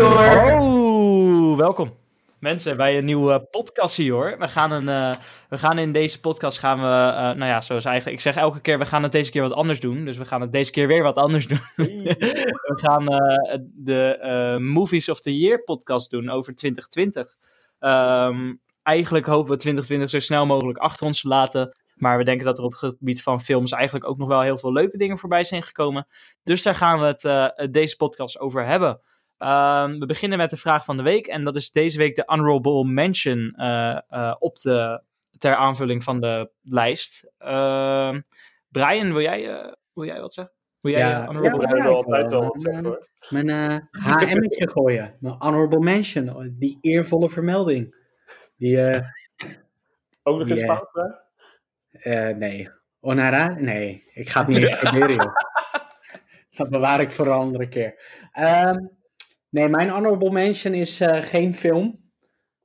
hoor. Oh, welkom. Mensen, bij een nieuwe podcast hier hoor. We gaan, een, eh, we gaan in deze podcast gaan we, eh, nou ja, zoals eigenlijk, ik zeg elke keer, we gaan het deze keer wat anders doen. Dus we gaan het deze keer weer wat anders doen. we gaan eh, de eh, Movies of the Year podcast doen over 2020. Ehm, eigenlijk hopen we 2020 zo snel mogelijk achter ons te laten. Maar we denken dat er op het gebied van films eigenlijk ook nog wel heel veel leuke dingen voorbij zijn gekomen. Dus daar gaan we het eh, deze podcast over hebben. Ehm, we beginnen met de vraag van de week. En dat is deze week de honorable mention eh, eh, op de, ter aanvulling van de lijst. Ehm, Brian, wil jij, eh, wil jij wat zeggen? Wil jij Ja, honorable ja, wel wil, wat zeggen hoor. Mijn eh HM'tje gooien. Mijn honorable mention. Die eervolle vermelding. Die, eh, Ook nog eens fout, hè? eh, nee. Onara? Nee, ik ga het niet eens proberen, joh. Dat bewaar ik voor een andere keer. Ehm, nee, mijn honorable mention is eh, geen film.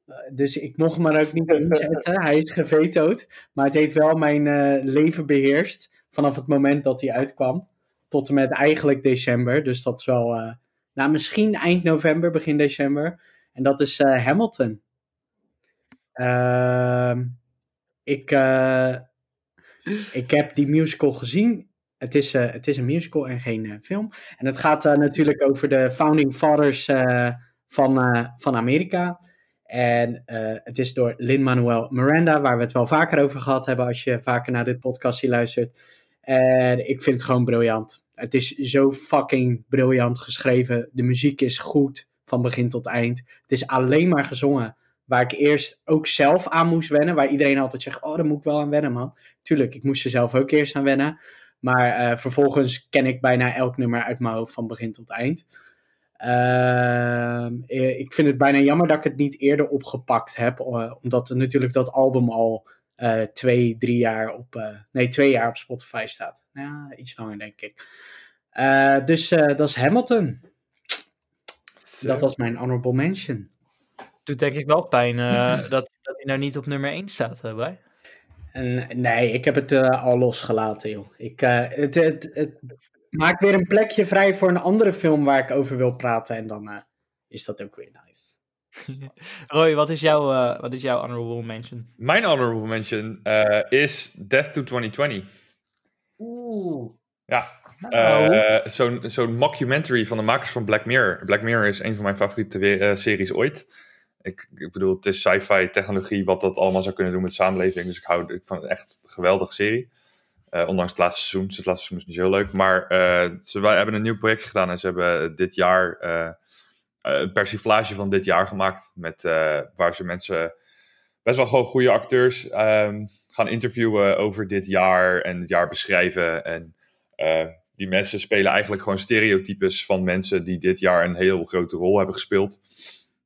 Eh, dus ik mocht hem ook niet inzetten. Hij is gevetood. Maar het heeft wel mijn eh, leven beheerst. Vanaf het moment dat hij uitkwam. Tot en met eigenlijk december. Dus dat is wel... nou, misschien eind november, begin december. En dat is Hamilton. Ehm, ik, ik heb die musical gezien. Het is, eh, het is een musical en geen eh, film. En het gaat eh, natuurlijk over de founding fathers van, van Amerika. En het is door Lin-Manuel Miranda, waar we het wel vaker over gehad hebben als je vaker naar dit podcastje luistert. En ik vind het gewoon briljant. Het is zo fucking briljant geschreven. De muziek is goed van begin tot eind. Het is alleen maar gezongen. Waar ik eerst ook zelf aan moest wennen. Waar iedereen altijd zegt: Oh, daar moet ik wel aan wennen, man. Tuurlijk, ik moest er zelf ook eerst aan wennen. Maar eh, vervolgens ken ik bijna elk nummer uit mijn hoofd van begin tot eind. Ehm, eh, ik vind het bijna jammer dat ik het niet eerder opgepakt heb. eh, omdat natuurlijk dat album al twee, drie jaar op. nee, twee jaar op Spotify staat. Ja, iets langer, denk ik. Dus dat is Hamilton. Dat was mijn honorable mention. Doet denk ik wel pijn dat, dat hij nou niet op nummer 1 staat, hè? En, nee, ik heb het eh, al losgelaten, joh. Ik, eh, het, het, het maakt weer een plekje vrij voor een andere film waar ik over wil praten. En dan eh, is dat ook weer nice. Roy, wat is, jouw, eh, wat is jouw honorable mention? Mijn honorable mention eh, is Death to 2020. Oeh. Ja, Nou. eh, zo'n zo'n mockumentary van de makers van Black Mirror. Black Mirror is een van mijn favoriete eh, series ooit. Ik, ik bedoel, het is sci-fi technologie, wat dat allemaal zou kunnen doen met samenleving. Dus ik, hou, ik het echt een geweldige serie. Eh, ondanks het laatste seizoen. Dus het laatste seizoen is niet zo leuk. Maar eh, ze wij hebben een nieuw project gedaan en ze hebben dit jaar eh, een persiflage van dit jaar gemaakt. Met, waar ze mensen, best wel gewoon goede acteurs, ehm, gaan interviewen over dit jaar en het jaar beschrijven. En die mensen spelen eigenlijk gewoon stereotypes van mensen die dit jaar een heel grote rol hebben gespeeld.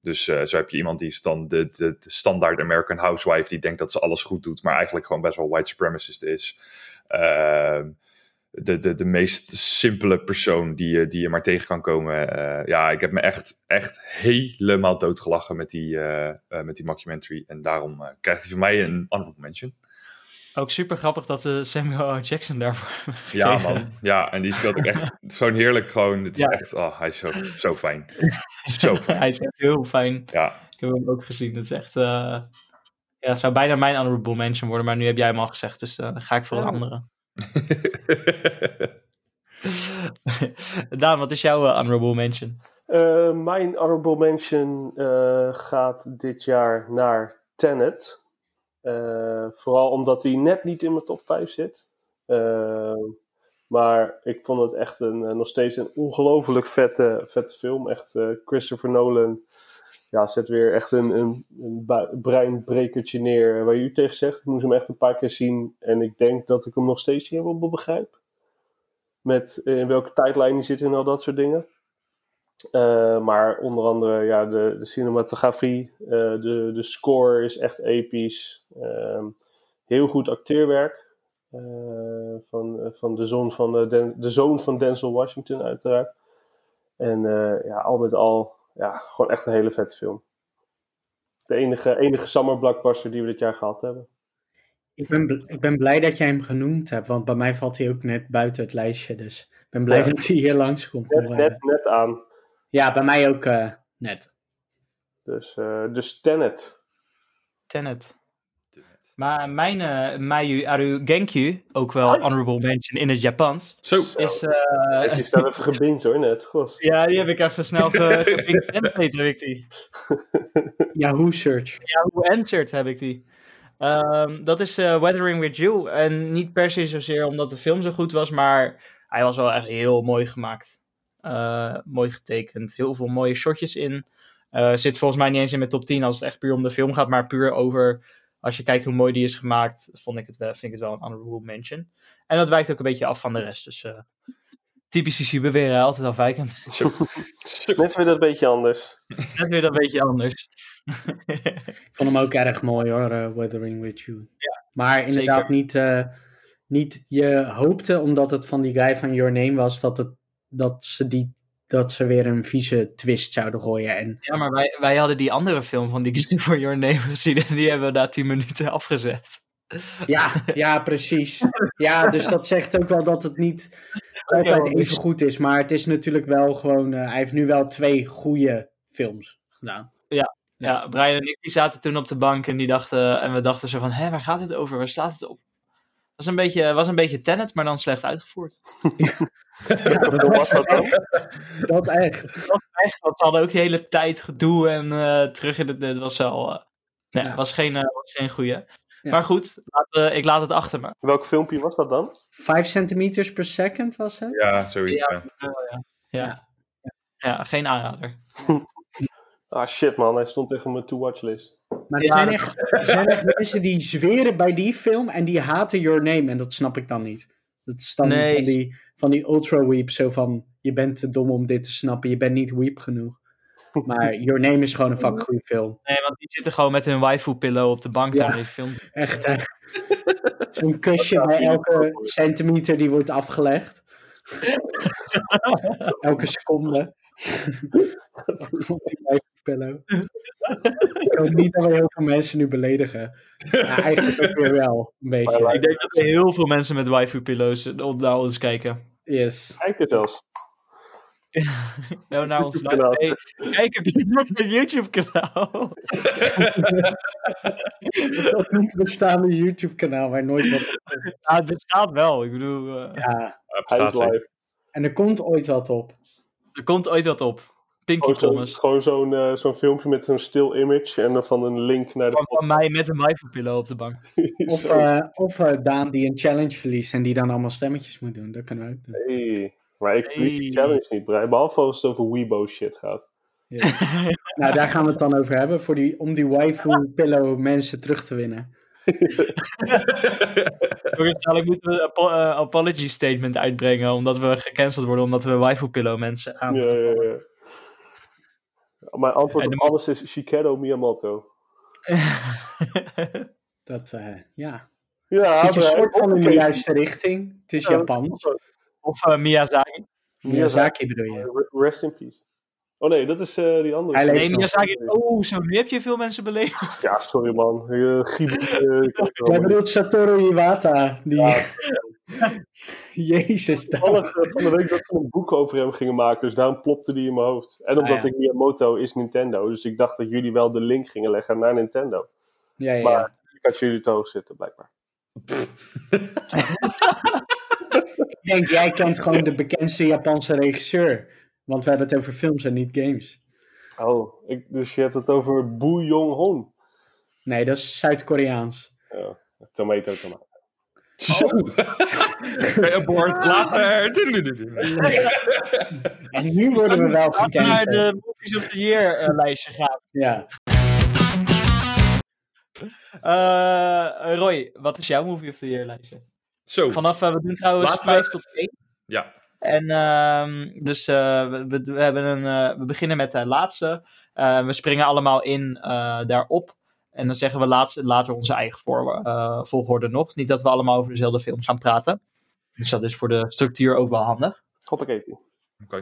Dus eh, zo heb je iemand die is dan de, de, standaard American housewife die denkt dat ze alles goed doet, maar eigenlijk gewoon best wel white supremacist is. Ehm, de, de, de meest simpele persoon die je, die je maar tegen kan komen. Eh, ja, ik heb me echt, echt helemaal doodgelachen met die, eh, met die mockumentary. En daarom krijgt hij van mij een honorable mention. Ook super grappig dat uh, Samuel L. Jackson daarvoor Ja, man. Ja, en die speelt ook echt zo'n heerlijk gewoon. Het is Ja. echt, oh, hij is zo, zo fijn. Zo fijn. Hij is echt heel fijn. Ja, Ik heb hem ook gezien. Het is echt... eh, Ja, zou bijna mijn honorable mention worden, maar nu heb jij hem al gezegd, dus eh, dan ga ik voor een Oh. andere. Daan, wat is jouw eh, honorable mention? Eh, mijn honorable mention eh, gaat dit jaar naar Tenet. Eh, vooral omdat hij net niet in mijn top 5 zit. Eh, maar ik vond het echt een, eh, nog steeds een ongelooflijk vette, vette film. Echt Christopher Nolan ja, zet weer echt een, een, een breinbrekertje neer. Waar u tegen zegt, ik moest hem echt een paar keer zien. En ik denk dat ik hem nog steeds helemaal begrijp. Met in welke tijdlijn hij zit en al dat soort dingen. Eh, maar onder andere ja, de, de cinematografie, eh, de, de score is echt episch. Ehm, heel goed acteerwerk. eh, van, van, de, zoon van de, Den- de zoon van Denzel Washington uiteraard. En ja, al met al, ja, gewoon echt een hele vette film. De enige, enige summer blockbuster die we dit jaar gehad hebben. Ik ben, ik ben blij dat jij hem genoemd hebt, want bij mij valt hij ook net buiten het lijstje. Dus ik ben blij Ja. dat hij hier langskomt. Net, net, net aan. Ja, bij mij ook, eh, net. Dus, eh dus Tenet. Tenet. Maar mijn uh, Mayu Aru Genkyu, ook wel honorable mention in het Japans, Zo. is... eh, Heb je staan even gebinkt hoor, net. Gos. ja, die heb ik even snel ge- gepinkt. Translate heb ik die. Yahoo Search. Yahoo Answered heb ik die. Ehm, dat is eh, Weathering With You. En niet per se zozeer omdat de film zo goed was, maar hij was wel echt heel mooi gemaakt. Eh, mooi getekend. Heel veel mooie shotjes in. Eh, zit volgens mij niet eens in mijn top 10 als het echt puur om de film gaat, maar puur over... Als je kijkt hoe mooi die is gemaakt, vond ik het wel, vind ik het wel een honorable mention. En dat wijkt ook een beetje af van de rest. Dus eh typisch is beweren, altijd afwijkend. Net weer dat beetje anders. Net weer dat beetje anders. Ik vond hem ook erg mooi hoor, Weathering With You. Ja, maar inderdaad zeker. niet, eh, niet, je hoopte omdat het van die guy van Your Name was, dat, het, dat, ze, die, dat ze weer een vieze twist zouden gooien. En Ja, maar wij, wij hadden die andere film van die Game for Your Name gezien en die hebben we na 10 minuten afgezet. ja, ja, precies. Ja, dus dat zegt ook wel dat het niet altijd Ja, even goed is. Maar het is natuurlijk wel gewoon, eh, hij heeft nu wel twee goede films gedaan. Ja, Brian en ik die zaten toen op de bank en die dachten, en we dachten zo van, hé, waar gaat het over? Waar slaat het op? Was een beetje, was een beetje Tenet, maar dan slecht uitgevoerd. Ja, dat was was dat dan? dat echt. Echt, want ze hadden ook de hele tijd gedoe en eh, terug in het, het was wel, eh, nee, Ja. was geen, eh, was geen goeie. Ja. Maar goed, laat, eh, ik laat het achter me. Welk filmpje was dat dan? 5 centimeters per second was het? Ja, zoiets. Ja. ja. Ja. Ja, geen aanrader. Ah shit man, hij stond tegen mijn to-watch-list. Maar er Ja, zijn, dat- echt, er zijn echt mensen die zweren bij die film en die haten Your Name. En dat snap ik dan niet. Dat is dan Nee. van die, van die ultra weep. Zo van, je bent te dom om dit te snappen. Je bent niet weep genoeg. Maar Your Name is gewoon een fucking goede film. Nee, want die zitten gewoon met hun waifu-pillow op de bank Ja. daar deze film. Echt, hè. Zo'n kusje bij elke centimeter die wordt afgelegd. elke seconde. Op die wijfpillow. Ik hoop niet dat we heel veel mensen nu beledigen. Ja, eigenlijk ook weer wel, een beetje. Ik denk dat er heel veel mensen met waifu-pillows op naar ons kijken. Yes. Kijk er zelfs. Nou, naar ons YouTube-kanaal. Hey, kijk op je YouTube-kanaal. Dat niet bestaande YouTube-kanaal waar nooit wat Ja, het bestaat wel. Ik bedoel, eh, Ja, Ja, Hij bestaat live. en er komt ooit wat op. er komt ooit wat op. Pinky Gewoon zo'n Promise. gewoon zo'n eh, zo'n filmpje met zo'n still image en dan van een link naar de Van, van mij met een waifu-pillow op de bank. Of, eh, of eh, Daan die een challenge verliest en die dan allemaal stemmetjes moet doen. Dat kunnen we ook doen. Hey. Maar ik verlies die challenge niet, Brian. Behalve als het over Weibo shit gaat. Ja. nou, daar gaan we het dan over hebben. Voor die, om die waifu pillow mensen terug te winnen. Waarschijnlijk moeten we een apo- apology statement uitbrengen. Omdat we gecanceld worden omdat we waifu-pillow mensen aan. Ja, ja, ja. Mijn antwoord op alles is Shigeru Miyamoto. Dat, eh, ja. Ja, Zit je Brian, soort van in de juiste richting. Het is Ja, Japan. of eh, Miyazaki. Miyazaki bedoel je. Re- Rest in peace. Oh nee, dat is eh, die andere. Hij Nee. Miyazaki. Oh, zo, nu heb je veel mensen beledigd. Ja, sorry man. Uh, eh, Jij bedoelt Satoru Iwata. Die... Ja. Jezus. Toevallig eh, van de week dat ze een boek over hem gingen maken, dus daarom plopte die in mijn hoofd. En omdat Ah, ja. ik Miyamoto is Nintendo, dus ik dacht dat jullie wel de link gingen leggen naar Nintendo. Ja, ja, ja. Maar ik had jullie te hoog zitten, blijkbaar. Ik denk, jij kent gewoon de bekendste Japanse regisseur. Want we hebben het over films en niet games. Oh, ik, dus je hebt het over Boo Jong-hon. Nee, dat is Zuid-Koreaans. Ja, tomato, tomato. Zo. Bij abort. Later. En nu worden we wel Laten we naar gekend. de Movies of the Year lijstje gaan. Ja. Eh, Roy, wat is jouw Movie of the Year lijstje? Zo. Vanaf, eh, we doen trouwens we- 5 tot 1. Ja. En ehm, dus eh, we, hebben een, eh, we beginnen met de laatste. Eh, we springen allemaal in eh, daarop. En dan zeggen we laatst, later onze eigen voor, eh, volgorde nog. Niet dat we allemaal over dezelfde film gaan praten. Dus dat is voor de structuur ook wel handig. Hoppakee. Oké.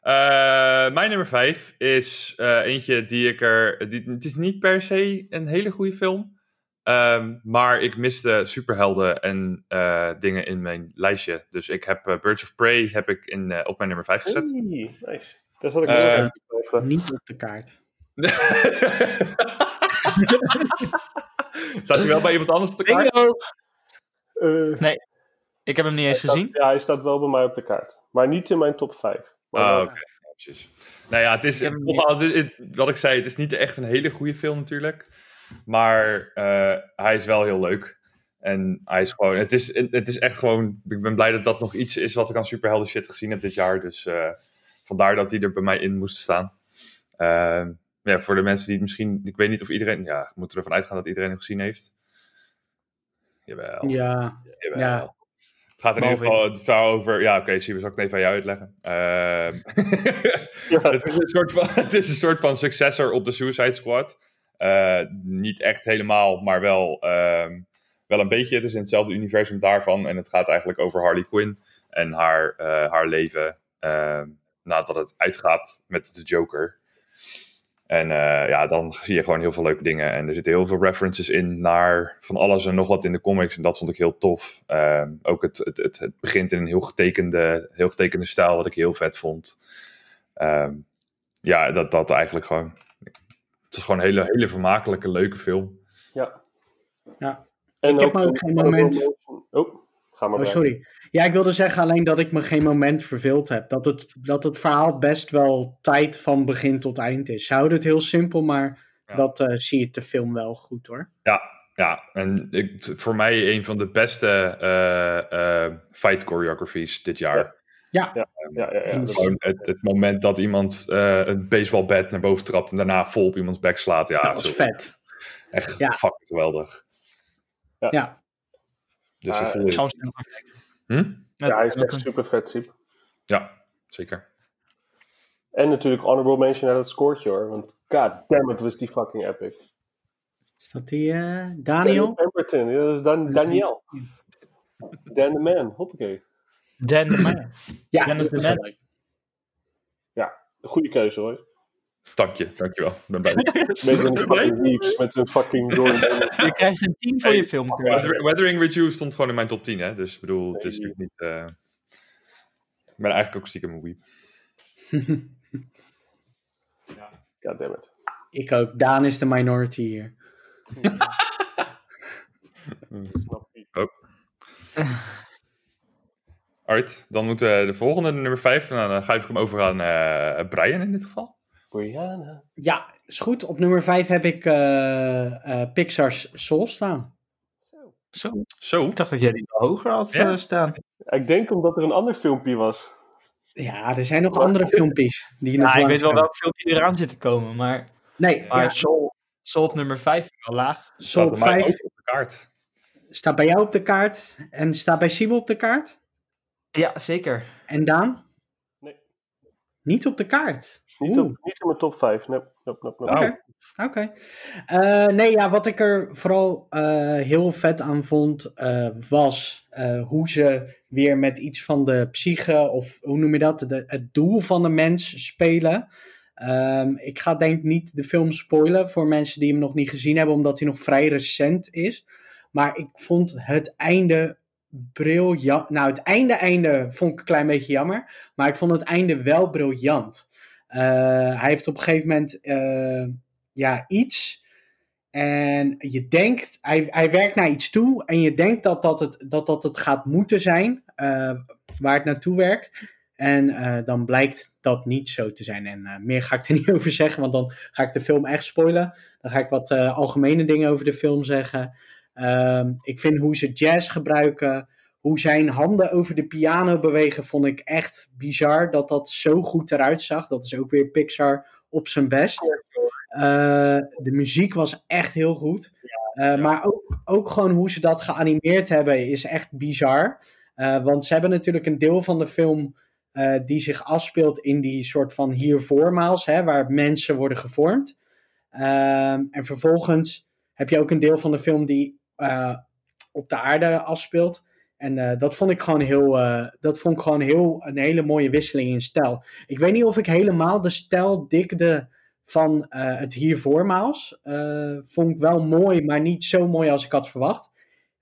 Eh, mijn nummer 5 is eh, eentje die ik er. Die, het is niet per se een hele goede film. Ehm, maar ik miste superhelden en eh, dingen in mijn lijstje. Dus ik heb Birds of Prey heb ik in, eh, op mijn nummer 5 gezet. Hey, nice. Daar zat ik. Niet op de kaart. Staat hij wel bij iemand anders op de kaart? Bingo! Eh, Ik heb hem niet eens staat- gezien. ja, hij staat wel bij mij op de kaart. Maar niet in mijn top 5. Maar Ah, oké. Ja. Nou ja, het is, Ik het- het- wat ik zei, het is niet echt een hele goede film natuurlijk. Maar eh, hij is wel heel leuk. En hij is gewoon, het is, het is echt gewoon, ik ben blij dat dat nog iets is wat ik aan superhelden shit gezien heb dit jaar. Dus eh, vandaar dat hij er bij mij in moest staan. Ehm, ja, voor de mensen die het misschien, ik weet niet of iedereen, ja, ik moet ervan uitgaan dat iedereen hem gezien heeft. Jawel. Ja, Jawel. Ja. Het gaat er in ieder geval het verhaal over. Ja, oké, zie we zal ik het even aan jou uitleggen. Ehm, Ja. het, is een soort van, het is een soort van successor op de Suicide Squad. Eh, niet echt helemaal, maar wel, ehm, wel een beetje. Het is in hetzelfde universum daarvan. En het gaat eigenlijk over Harley Quinn en haar, eh, haar leven ehm, nadat het uitgaat met de Joker. En eh, ja, dan zie je gewoon heel veel leuke dingen. En er zitten heel veel references in naar van alles en nog wat in de comics. En dat vond ik heel tof. Ehm, ook het, het, het, het begint in een heel getekende, heel getekende stijl, wat ik heel vet vond. Ehm, ja, dat, dat eigenlijk gewoon. Het is gewoon een hele, hele vermakelijke, leuke film. ja. Ja. En Ik heb maar ook een geen moment- Oh, ga maar Oh, bij. sorry. Ja, ik wilde zeggen alleen dat ik me geen moment verveeld heb. Dat het, dat het verhaal best wel tijd van begin tot eind is. Ze houden het heel simpel, maar Ja. dat eh, zie je de film wel goed hoor. Ja, en ik, voor mij een van de beste eh, eh, fight choreographies dit jaar. Ja, Ja, ja, ja. het, het moment dat iemand eh, een baseballbat naar boven trapt en daarna vol op iemands bek slaat. Ja, dat was vet. Echt Ja. fucking geweldig. Ja, Dus vond Ik ik- zal snel gaan kijken. Hm? ja, hij is echt super vet, Siep. Ja, zeker. En natuurlijk honorable mention uit het scoortje hoor. Want god damn it was die fucking epic. is dat die eh, Daniel? Pemberton, ja, dat is Dan, Daniel. Dan the man, hoppakee. Dan de Man. Ja, Dennis dat de is Man. leuk. Goede keuze hoor. Dank je, dankjewel. Ik ben blij. Beetje van die fucking Reeves met een fucking door. Je krijgt een 10 voor je film. Weather- Weathering with You stond gewoon in mijn top 10, hè? Dus ik bedoel, het is natuurlijk niet. eh, Ik ben eigenlijk ook stiekem een weep. God damn it. Ik ook. Daan is de minority hier. Je. Alright, dan moeten we de volgende, nummer 5. Nou, dan ga ik hem over aan eh, Brian in dit geval. Ja, is goed. Op nummer 5 heb ik eh, eh, Pixar's Soul staan. Zo. Zo. Ik dacht dat jij die hoger had Ja. eh, staan. Ik denk omdat er een ander filmpje was. Ja, er zijn nog andere filmpjes die nog Ja, ik weet wel welk filmpje eraan zit te komen, maar, Nee, maar ja, Soul, Soul op nummer 5 wel laag. Soul Staat op bij mij 5 ook op de kaart. staat bij jou op de kaart. En staat bij Siebel op de kaart. Ja, zeker. En Daan? Nee. Niet op de kaart. Niet, op, niet in mijn top 5. Nope, nope, nope, nope. Oké. Oké. Eh, nee, ja, wat ik er vooral eh, heel vet aan vond, eh, was eh, hoe ze weer met iets van de psyche, of hoe noem je dat, de, het doel van de mens spelen. Ehm, ik ga denk ik niet de film spoilen voor mensen die hem nog niet gezien hebben, omdat hij nog vrij recent is. Maar ik vond het einde briljant. Nou, het einde, einde vond ik een klein beetje jammer. Maar ik vond het einde wel briljant. Eh, hij heeft op een gegeven moment eh, ja, iets. En je denkt, hij, hij werkt naar iets toe. En je denkt dat dat het, dat dat het gaat moeten zijn. eh, waar het naartoe werkt. En dan blijkt dat niet zo te zijn. En meer ga ik er niet over zeggen, want dan ga ik de film echt spoilen. Dan ga ik wat algemene dingen over de film zeggen. Ehm, ik vind hoe ze jazz gebruiken, hoe zijn handen over de piano bewegen, vond ik echt bizar dat dat zo goed eruit zag. Dat is ook weer Pixar op zijn best. Eh, de muziek was echt heel goed. Eh, Maar ook, ook gewoon hoe ze dat geanimeerd hebben is echt bizar. Eh, want ze hebben natuurlijk een deel van de film die zich afspeelt in die soort van hiervoormaals, hè, waar mensen worden gevormd. Ehm, en vervolgens heb je ook een deel van de film die op de aarde afspeelt. En eh, dat vond ik gewoon heel, eh, dat vond ik gewoon heel een hele mooie wisseling in stijl. Ik weet niet of ik helemaal de stijl dikde van eh, het hiervoormaals. Vond ik wel mooi, maar niet zo mooi als ik had verwacht.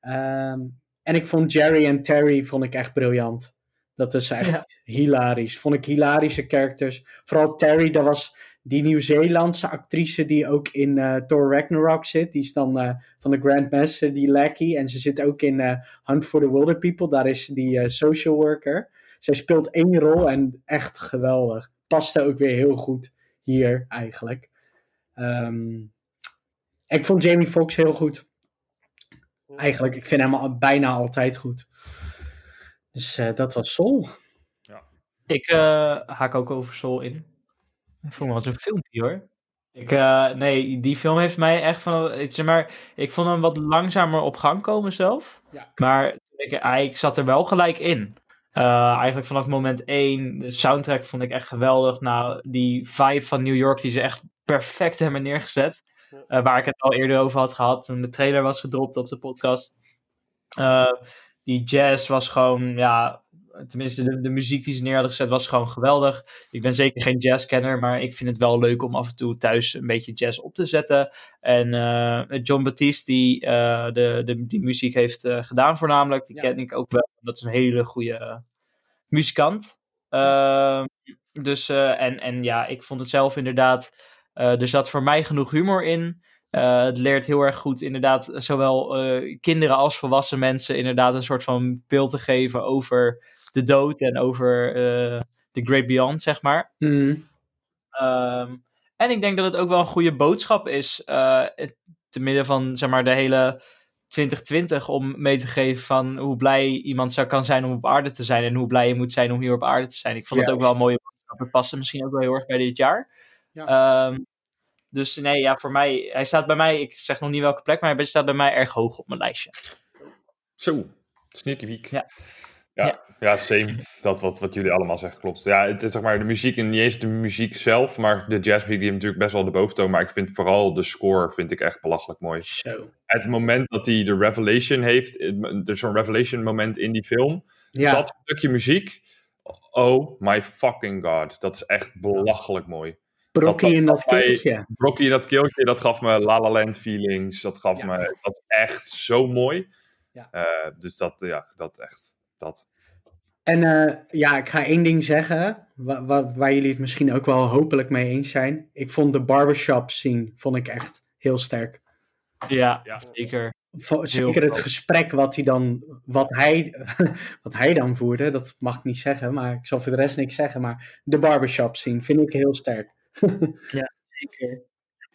Ehm, en ik vond Jerry en Terry vond ik echt briljant. Dat is echt Ja. hilarisch. Vond ik hilarische characters. Vooral Terry, dat was die Nieuw-Zeelandse actrice die ook in eh, Thor Ragnarok zit. Die is dan eh, van de Grandmaster, die Lackey. En ze zit ook in eh, Hunt for the Wilder People. Daar is die eh, social worker. Zij speelt één rol en echt geweldig. Paste ook weer heel goed hier eigenlijk. Ehm, ik vond Jamie Foxx heel goed. Eigenlijk, ik vind hem al, bijna altijd goed. Dus eh, dat was Soul. Ik eh, haak ook over Soul in. Ik vond het was een filmpje hoor. Ik, eh, nee, die film heeft mij echt van. ik Zeg maar, ik vond hem wat langzamer op gang komen zelf. Ja. Maar ik, ah, ik zat er wel gelijk in. Eh, eigenlijk vanaf moment 1. De soundtrack vond ik echt geweldig. Nou, die vibe van New York die ze echt perfect hebben neergezet. Eh, waar ik het al eerder over had gehad toen de trailer was gedropt op de podcast. Die jazz was gewoon, ja, tenminste de, de muziek die ze neer hadden gezet was gewoon geweldig. Ik ben zeker geen jazzkenner, maar ik vind het wel leuk om af en toe thuis een beetje jazz op te zetten. En eh, John Baptiste, die eh, de, de, die muziek heeft eh, gedaan voornamelijk, die Ja. ken ik ook wel. Dat is een hele goede muzikant. Ehm, dus, en, en ja, ik vond het zelf inderdaad, er zat voor mij genoeg humor in. Het leert heel erg goed inderdaad zowel kinderen als volwassen mensen inderdaad een soort van beeld te geven over de dood en over eh the great beyond, zeg maar. Mm, Ehm, en ik denk dat het ook wel een goede boodschap is, eh, het- te midden van zeg maar de hele 2020, om mee te geven van hoe blij iemand zou kan zijn om op aarde te zijn en hoe blij je moet zijn om hier op aarde te zijn. Ik vond het ook wel een mooie boodschap. Het paste misschien ook wel heel erg bij dit jaar. Ehm, dus nee, ja, voor mij, hij staat bij mij, ik zeg nog niet welke plek, maar hij staat bij mij erg hoog op mijn lijstje. Zo, sneaky week. Ja. Ja, Ja. ja. same. Dat wat, wat jullie allemaal zeggen klopt. Ja, het is zeg maar de muziek en niet eens de muziek zelf, maar de jazzmuziek die natuurlijk best wel de boventoon. Maar ik vind vooral de score vind ik echt belachelijk mooi. zo. Het moment dat hij de revelation heeft, er is zo'n revelation moment in die film. Ja, Dat stukje muziek, oh my fucking god. Dat is echt belachelijk mooi. brokkie in dat keeltje. Rocky dat keeltje, dat gaf me La La Land feelings. Dat gaf Ja. me dat echt zo mooi. Ja. Eh, dus dat, ja, dat echt, dat. En eh, ja, ik ga één ding zeggen, wa- wa- waar jullie het misschien ook wel hopelijk mee eens zijn. Ik vond de barbershop scene vond ik echt heel sterk. Ja, Ja. zeker. Vo- Zeker het gesprek wat hij dan, wat hij, wat hij dan voerde, dat mag ik niet zeggen, maar ik zal voor de rest niks zeggen. Maar de barbershop scene vind ik heel sterk. Zeker.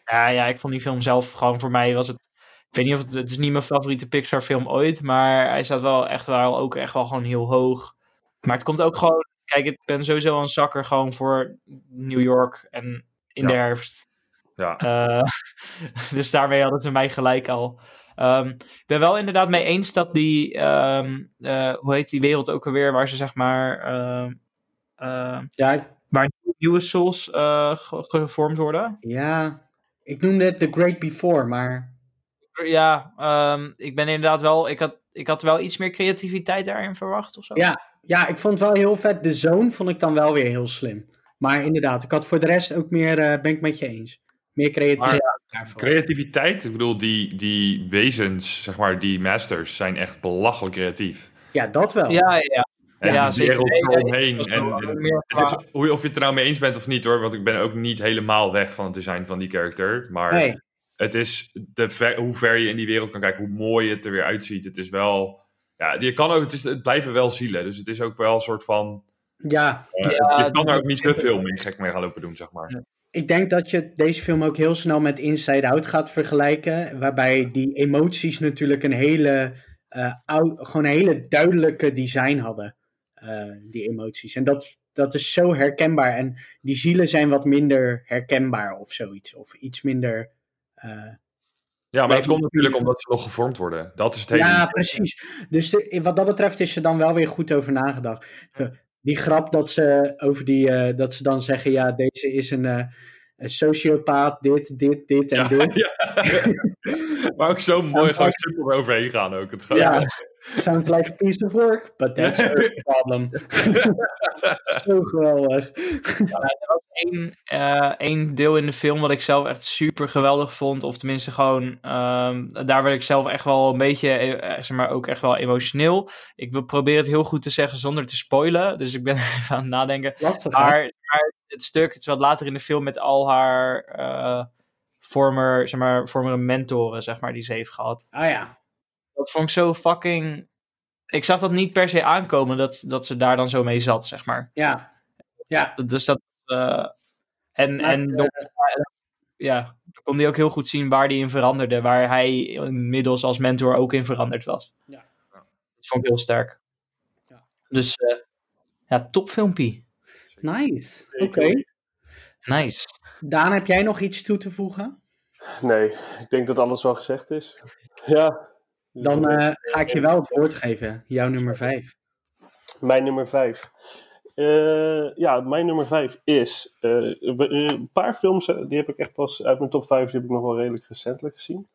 Ja, ja, ik vond die film zelf gewoon voor mij was het. Ik weet niet of het, het is niet mijn favoriete Pixar film ooit, maar hij staat wel echt wel ook echt wel gewoon heel hoog. Maar het komt ook gewoon. Kijk, ik ben sowieso een zakker gewoon voor New York en in Ja. de herfst. Ja, Eh, dus daarmee hadden ze mij gelijk al. Ehm, ik ben wel inderdaad mee eens dat die, ehm, eh, hoe heet die wereld ook alweer, waar ze zeg maar, ehm, ehm, Ja, waar nieuwe souls eh, ge- gevormd worden. ja, ik noemde het The Great Before, maar Ja, ehm, ik ben inderdaad wel, ik had, ik had wel iets meer creativiteit daarin verwacht of zo. Ja. ja, ik vond het wel heel vet. De zone vond ik dan wel weer heel slim. Maar inderdaad, ik had voor de rest ook meer, eh, ben ik met je eens. Meer creativiteit daarvoor. creativiteit. Ik bedoel, die, die wezens, zeg maar, die masters, zijn echt belachelijk creatief. Ja, dat wel. ja, ja. ja. En Ja, zeker. wereld eromheen. En, en het is, hoe, of je het er nou mee eens bent of niet hoor, want ik ben ook niet helemaal weg van het design van die character. Maar Nee. Het is de ver- hoe ver je in die wereld kan kijken, hoe mooi het er weer uitziet. Het is wel, ja, je kan ook, het, is, het blijven wel zielen. Dus het is ook wel een soort van, Ja, eh, Ja, je kan er ook niet te veel mee gek mee gaan lopen doen, zeg maar. Ja. ik denk dat je deze film ook heel snel met Inside Out gaat vergelijken. Waarbij die emoties natuurlijk een hele, eh, gewoon een hele duidelijke design hadden. eh, die emoties. En dat, dat is zo herkenbaar. En die zielen zijn wat minder herkenbaar of zoiets. Of iets minder. Ja, maar dat komt natuurlijk omdat ze nog gevormd worden. Dat is het hele... Ja, precies. Dus de- wat dat betreft is er dan wel weer goed over nagedacht. Die grap dat ze over die, eh, dat ze dan zeggen, ja, deze is een, eh, een sociopaat, dit, dit, dit en Ja, dit. ja. Maar ook zo mooi, gewoon super overheen gaan ook. Het Ja. Sounds like a piece of work, but that's her problem. Zo geweldig. er was één, eh, één deel in de film wat ik zelf echt super geweldig vond. Of tenminste gewoon, ehm, daar werd ik zelf echt wel een beetje, eh, zeg maar, ook echt wel emotioneel. Ik wil proberen het heel goed te zeggen zonder te spoilen. Dus ik ben even aan het nadenken. Lastig? Maar, maar het stuk, het is wat later in de film met al haar eh former, zeg maar, former mentoren, zeg maar, die ze heeft gehad. Ah ja. Dat vond ik zo fucking... Ik zag dat niet per se aankomen dat, dat ze daar dan zo mee zat, zeg maar. Ja. Ja. Dus dat... eh, en Maar, en dan- ja, dan kon hij ook heel goed zien waar hij in veranderde. Waar hij inmiddels als mentor ook in veranderd was. Ja. Dat vond ik heel sterk. Ja. Dus eh, ja, topfilmpie. Nice. Oké. Nice. Daan, heb jij nog iets toe te voegen? Nee, ik denk dat alles wel gezegd is. Ja. Dan eh, ga ik je wel het woord geven. Jouw nummer 5. Mijn nummer vijf. Eh, ja, mijn nummer vijf is eh, een paar films, die heb ik echt pas uit mijn top vijf, die heb ik nog wel redelijk recentelijk gezien.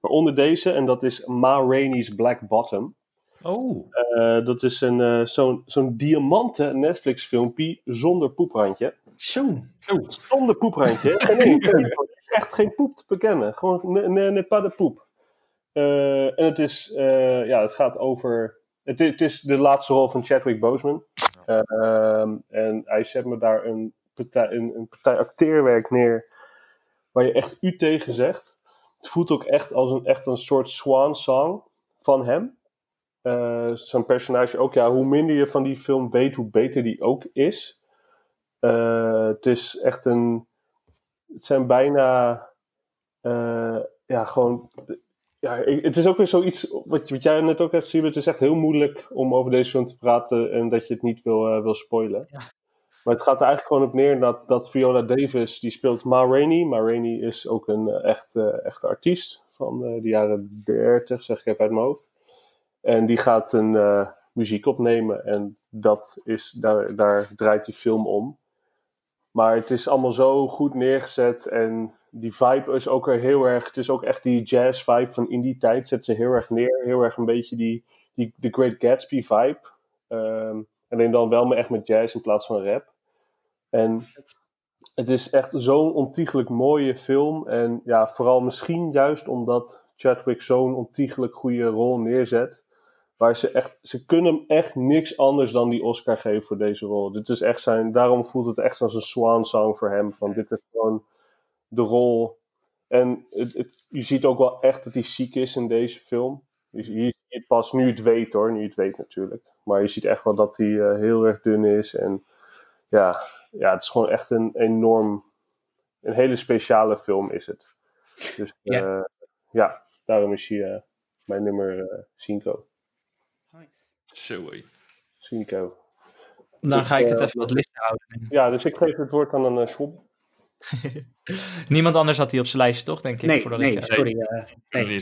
Waaronder deze, en dat is Ma Rainey's Black Bottom. Oh, Eh, dat is een, eh, zo'n, zo'n diamanten Netflix filmpje zonder poeprandje. Zo. Zonder poeprandje. hè? Nee, nee, nee, is echt geen poep te bekennen. Gewoon nee, nee, nee, pas de poep. Eh, en het is, eh, ja, het gaat over. Het, is- het is de laatste rol van Chadwick Boseman. Eh, ehm, en hij zet me daar een partij, een, een partij acteerwerk neer. Waar je echt u tegen zegt. Het voelt ook echt als een, echt een soort swan song van hem. Eh, Zo'n personage ook. Ja, hoe minder je van die film weet, hoe beter die ook is. Eh, het is echt een. Het zijn bijna. eh, ja, gewoon. Ja, ik- het is ook weer zoiets. Wat, wat jij net ook hebt zien. Het is echt heel moeilijk om over deze film te praten. En dat je het niet wil, wil spoilen. Ja. Maar het gaat er eigenlijk gewoon op neer dat, dat Viola Davis. die speelt Ma Rainey. Ma Rainey is ook een echt, echte artiest. Van de jaren 30, zeg ik even uit mijn hoofd. En die gaat een eh, muziek opnemen. En dat is, daar, daar draait die film om. Maar het is allemaal zo goed neergezet. En die vibe is ook weer heel erg. Het is ook echt die jazz vibe van in die tijd. Zet ze heel erg neer. Heel erg een beetje die, die The Great Gatsby vibe. Ehm, alleen dan wel echt met jazz in plaats van rap. En het is echt zo'n ontiegelijk mooie film. En ja, vooral misschien juist omdat Chadwick zo'n ontiegelijk goede rol neerzet. Waar ze echt, ze kunnen hem echt niks anders dan die Oscar geven voor deze rol. Dit is echt zijn, daarom voelt het echt als een swan song voor hem. Van dit is gewoon de rol. En het, je ziet ook wel echt dat hij ziek is in deze film. Je, je het pas nu het weet hoor, nu het weet natuurlijk. Maar je ziet echt wel dat hij eh, heel erg dun is. En ja, ja, het is gewoon echt een enorm, een hele speciale film is het. Dus ja. Eh, daarom is hij eh, mijn nummer 5. Nice. Zie ik Dan dus, ga ik het eh, even wat lichter houden. Ja, dus ik geef het woord aan een eh, schop. Niemand anders had die op zijn lijst toch? Denk ik. Nee, eh, sorry. Uh, nee. nee.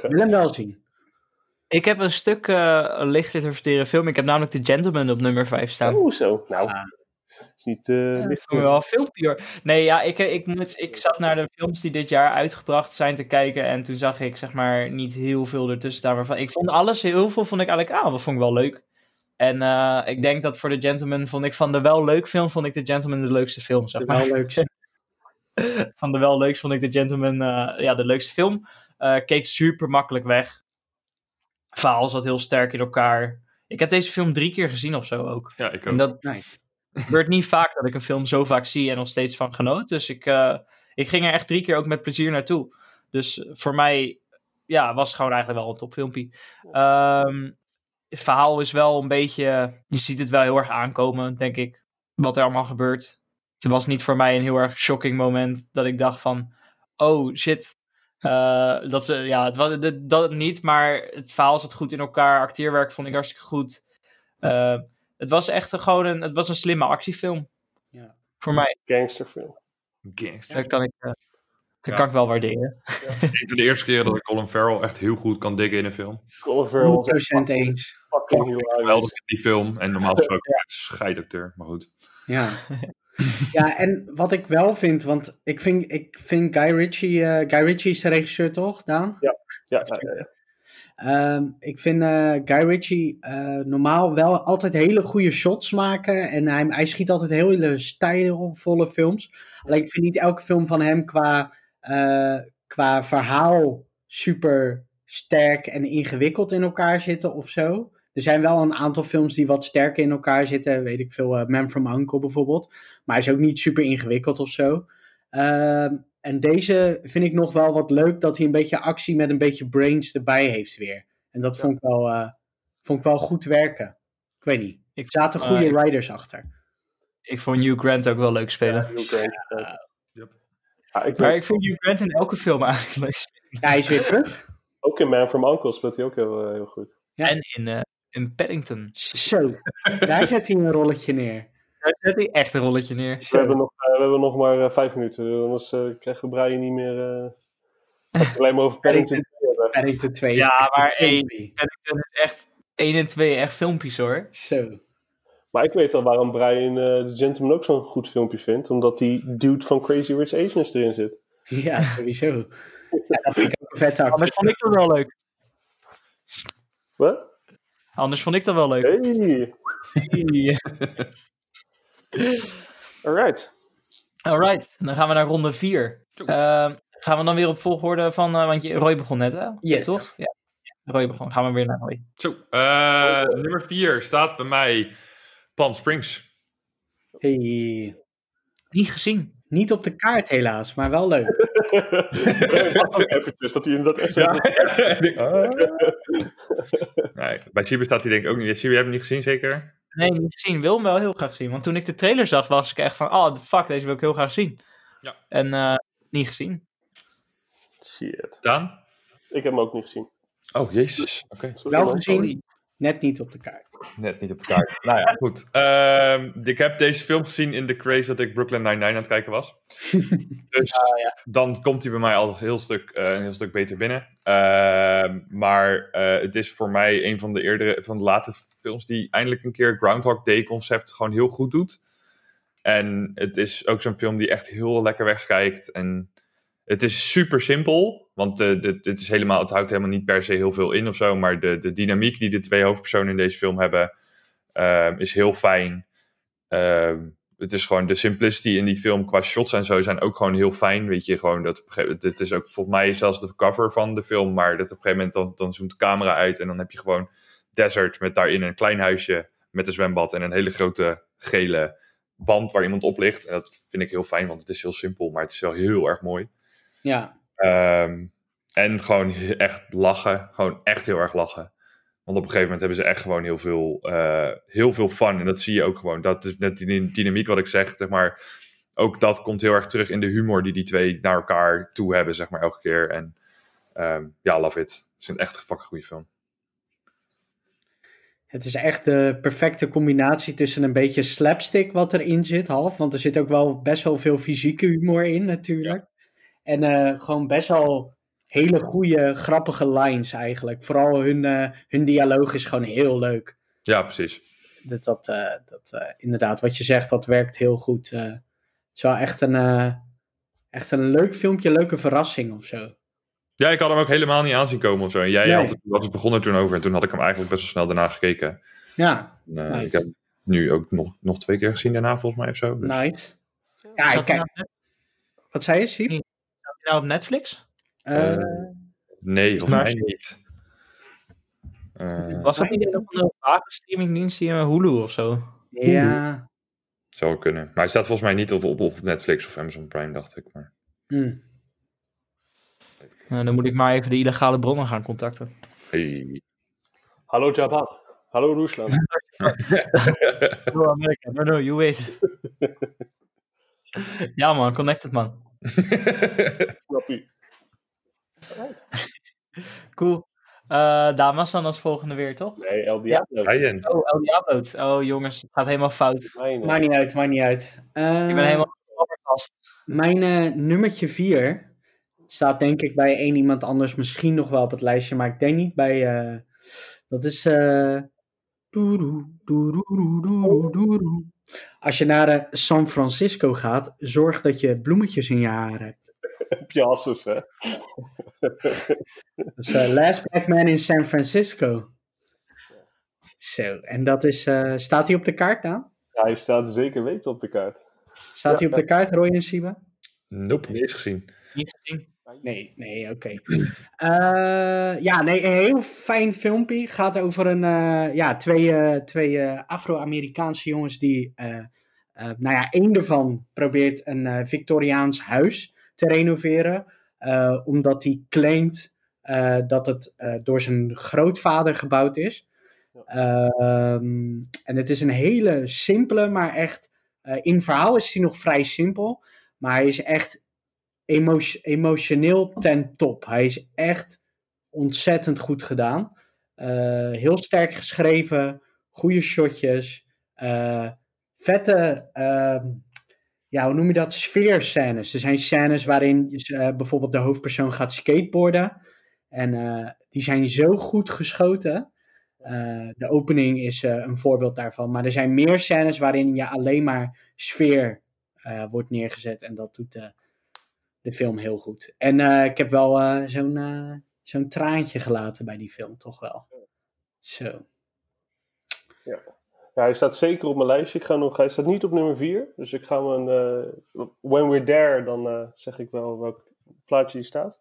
Wil hem wel zien. Ik heb een stuk uh, licht interpreteren film. Ik heb namelijk The Gentleman op nummer 5 staan. Oh zo. Nou. Ah is niet eh Ja, licht. ik wel hoor. Nee, ja, ik, ik, moet, ik zat naar de films die dit jaar uitgebracht zijn te kijken. En toen zag ik zeg maar niet heel veel ertussen staan. Waarvan, ik vond alles, heel veel vond ik eigenlijk, ah, dat vond ik wel leuk. En eh, ik denk dat voor The Gentleman vond ik van de wel leuk film, vond ik The Gentleman de leukste film, zeg maar. Wel leuk. van de wel leuks vond ik The Gentleman eh, ja, de leukste film. Eh, keek super makkelijk weg. Verhaal zat heel sterk in elkaar. Ik heb deze film drie keer gezien of zo ook. Ja, ik En ook. dat Nice. Gebeurt niet vaak dat ik een film zo vaak zie en nog steeds van genoot. Dus ik, eh, ik ging er echt drie keer ook met plezier naartoe. Dus voor mij ja, was het gewoon eigenlijk wel een topfilmpje. Ehm, het verhaal is wel een beetje... Je ziet het wel heel erg aankomen, denk ik. Wat er allemaal gebeurt. Het was niet voor mij een heel erg shocking moment dat ik dacht van... Oh, shit. Eh, dat ze, ja, het was, dat, dat niet, maar het verhaal zat goed in elkaar. Acteerwerk vond ik hartstikke goed. Eh, het was echt een, gewoon een, het was een slimme actiefilm. Ja. Voor mij. Gangsterfilm. Gangster. Dat kan ik, eh, dat Ja. kan ik wel waarderen. Een van de eerste keren dat ik Colin Farrell echt heel goed kan diggen in een film. Colin Farrell is echt 100% eens. Geweldig in die film. En normaal gesproken het scheidacteur, maar goed. Ja. Ja, en wat ik wel vind, want ik vind, ik vind Guy Ritchie, eh, Guy Ritchie is de regisseur toch, Daan? Ja, ja, ja, ja. Ehm, ik vind eh, Guy Ritchie eh, normaal wel altijd hele goede shots maken. En hij, hij schiet altijd hele stijlvolle films. Alleen ik vind niet elke film van hem qua, eh, qua verhaal super sterk en ingewikkeld in elkaar zitten of zo. Er zijn wel een aantal films die wat sterker in elkaar zitten. Weet ik veel, Man from Uncle bijvoorbeeld. Maar hij is ook niet super ingewikkeld of zo. Ehm, en deze vind ik nog wel wat leuk dat hij een beetje actie met een beetje brains erbij heeft weer. En dat vond, ik wel, eh, vond ik wel goed werken. Ik weet niet. Ik- Er zaten goede eh, writers achter. Ik vond Hugh Grant ook wel leuk spelen. Grant, eh. Yep. Ja, ik Maar ik vind Hugh Grant in elke film eigenlijk leuk spelen. Ja, hij is weer terug. ook in Man from Uncle speelt hij ook heel, heel goed. Ja. En in, eh, in Paddington. Zo, daar zet hij een rolletje neer. Daar zet hij echt een rolletje neer. We hebben nog, eh, we hebben nog maar eh, vijf minuten, anders eh, krijgen we Brian niet meer... eh, alleen maar over Paddington hebben. Paddington 2. Ja, maar hey, Filmpie. Paddington is echt 1 en 2 echt filmpjes hoor. Zo. Maar ik weet al waarom Brian eh The Gentleman ook zo'n goed filmpje vindt. Omdat die dude van Crazy Rich Asians erin zit. Ja, sowieso. Ja, dat vind ik ook een acteur. Anders vond ik dat wel leuk. Wat? Anders vond ik dat wel leuk. Hey, Hey. Alright. Alright, dan gaan we naar ronde 4. Zo. gaan we dan weer op volgorde van, eh, want je, Roy begon net hè? Yes. Toch? Ja. Roy begon, gaan we weer naar Roy. Zo, eh, nummer 4 staat bij mij Palm Springs. Hey. Niet gezien. Niet op de kaart helaas, maar wel leuk. Eventjes dat hij echt Ja. denk, ah. nee, bij Siber staat hij denk ik ook niet. Siber, heb je hem niet gezien zeker? Nee, niet gezien. Wil hem wel heel graag zien. Want toen ik de trailer zag, was ik echt van, oh fuck, deze wil ik heel graag zien. Ja. En eh, niet gezien. Shit. Daan? Ik heb hem ook niet gezien. Oh, jezus. Oké. Sorry, Wel gezien, net niet op de kaart. Net niet op de kaart. nou ja, goed. Ehm, ik heb deze film gezien in de craze dat ik Brooklyn Nine-Nine aan het kijken was. dus dan komt hij bij mij al een heel stuk, eh, een heel stuk beter binnen. Ehm, maar eh, het is voor mij een van de eerdere, van de latere films die eindelijk een keer Groundhog Day concept gewoon heel goed doet. En het is ook zo'n film die echt heel lekker wegkijkt. En het is super simpel, want eh, dit, is helemaal, het houdt helemaal niet per se heel veel in of zo. Maar de, de dynamiek die de twee hoofdpersonen in deze film hebben, ehm, is heel fijn. Ehm, het is gewoon de simplicity in die film qua shots en zo zijn ook gewoon heel fijn. Weet je, gewoon dat dit is ook volgens mij zelfs de cover van de film, maar dat op een gegeven moment dan, dan zoomt de camera uit en dan heb je gewoon desert met daarin een klein huisje met een zwembad en een hele grote gele band waar iemand op ligt. En dat vind ik heel fijn, want het is heel simpel, maar het is wel heel erg mooi. Ja, Ehm, en gewoon echt lachen. Gewoon echt heel erg lachen. Want op een gegeven moment hebben ze echt gewoon heel veel, eh, heel veel fun. En dat zie je ook gewoon. Dat is net die dynamiek wat ik zeg, zeg maar. Ook dat komt heel erg terug in de humor die die twee naar elkaar toe hebben, zeg maar, elke keer. En ehm, ja, love it. Het is een echt fucking goede film. het is echt de perfecte combinatie tussen een beetje slapstick wat erin zit, half. Want er zit ook wel best wel veel fysieke humor in natuurlijk. En eh, gewoon best wel hele goede, grappige lines eigenlijk. Vooral hun, eh, hun dialoog is gewoon heel leuk. Ja, precies. Dat, dat, eh, dat eh, inderdaad, wat je zegt, dat werkt heel goed. eh. het is wel echt een, eh, echt een leuk filmpje, leuke verrassing of zo. Ja, ik had hem ook helemaal niet aanzien komen of zo. En jij Nee. had het, was het begon er toen over. En toen had ik hem eigenlijk best wel snel daarna gekeken. Ja, En, eh, Nice. Ik heb hem nu ook nog, nog twee keer gezien daarna, volgens mij of zo. Dus- nice. Ja, ik kijk, nou, wat zei je, Siep? Nou op Netflix? Eh, Nee, volgens mij niet. Eh, Was dat niet een van de vage streamingdienst die in Hulu of zo? ja. Zou kunnen. Maar hij staat volgens mij niet op, op, op Netflix of Amazon Prime, dacht ik. Maar... Hm. Nou, dan moet ik maar even de illegale bronnen gaan contacten. Hey. Hallo Jabba. Hallo Rusland. Hallo Amerika, no, no, you wait. ja man, connected man. Snap je? Cool. Eh dames dan als volgende weer, toch? Nee, El. Oh, El Diablo. Oh jongens, het gaat helemaal fout. Maakt niet uit, maakt niet uit. Eh, Ik ben helemaal vast. Mijn eh, nummertje 4 staat denk ik bij één iemand anders misschien nog wel op het lijstje, maar ik denk niet bij. eh, dat is. Als je naar eh, San Francisco gaat, zorg dat je bloemetjes in je haar hebt. Piasses, hè? Dat is eh, Last Black Man in San Francisco. Zo, en dat is, eh, staat hij op de kaart dan? Ja, hij staat zeker weten op de kaart. Staat hij Ja. op de kaart, Roy en Siba? Nope, niet eens gezien. Niet gezien. Nee, nee, oké. Eh, ja, nee, een heel fijn filmpje. Gaat over een, eh, ja, twee, eh, twee Afro-Amerikaanse jongens die, nou ja, één ervan probeert een Victoriaans huis te renoveren. omdat hij claimt dat het door zijn grootvader gebouwd is. Ehm, en het is een hele simpele, maar echt, in verhaal is hij nog vrij simpel. Maar hij is echt emotioneel ten top. Hij is echt ontzettend goed gedaan. Eh, heel sterk geschreven, goede shotjes, eh, vette, ehm, ja, hoe noem je dat? Sfeerscènes. Er zijn scènes waarin eh, bijvoorbeeld de hoofdpersoon gaat skateboarden. En die zijn zo goed geschoten. De opening is een voorbeeld daarvan. Maar er zijn meer scènes waarin je alleen maar sfeer wordt neergezet. En dat doet eh, de film heel goed. En eh, ik heb wel eh, zo'n eh, zo'n traantje gelaten bij die film, toch wel. Zo. Ja, hij staat zeker op mijn lijstje. Ik ga nog, hij staat niet op nummer 4. Dus ik ga eh, when we're there, dan zeg ik wel welk plaatje die staat.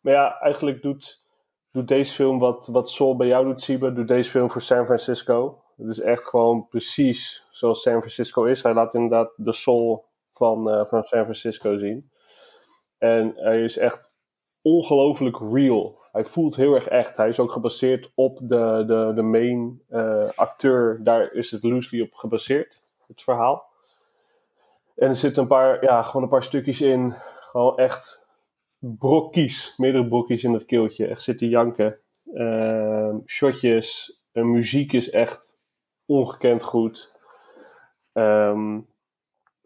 Maar ja, eigenlijk doet, doet deze film wat, wat Soul bij jou doet, Siebe, doet deze film voor San Francisco. Het is echt gewoon precies zoals San Francisco is. Hij laat inderdaad de soul van, van San Francisco zien. En hij is echt ongelooflijk real. Hij voelt heel erg echt. Hij is ook gebaseerd op de, de, de main eh, acteur. Daar is het loosely op gebaseerd, het verhaal. En er zitten een paar, ja, gewoon een paar stukjes in. Gewoon echt brokkies, meerdere brokkies in het keeltje. Echt zitten janken. Ehm, shotjes, en muziek is echt ongekend goed. Ehm,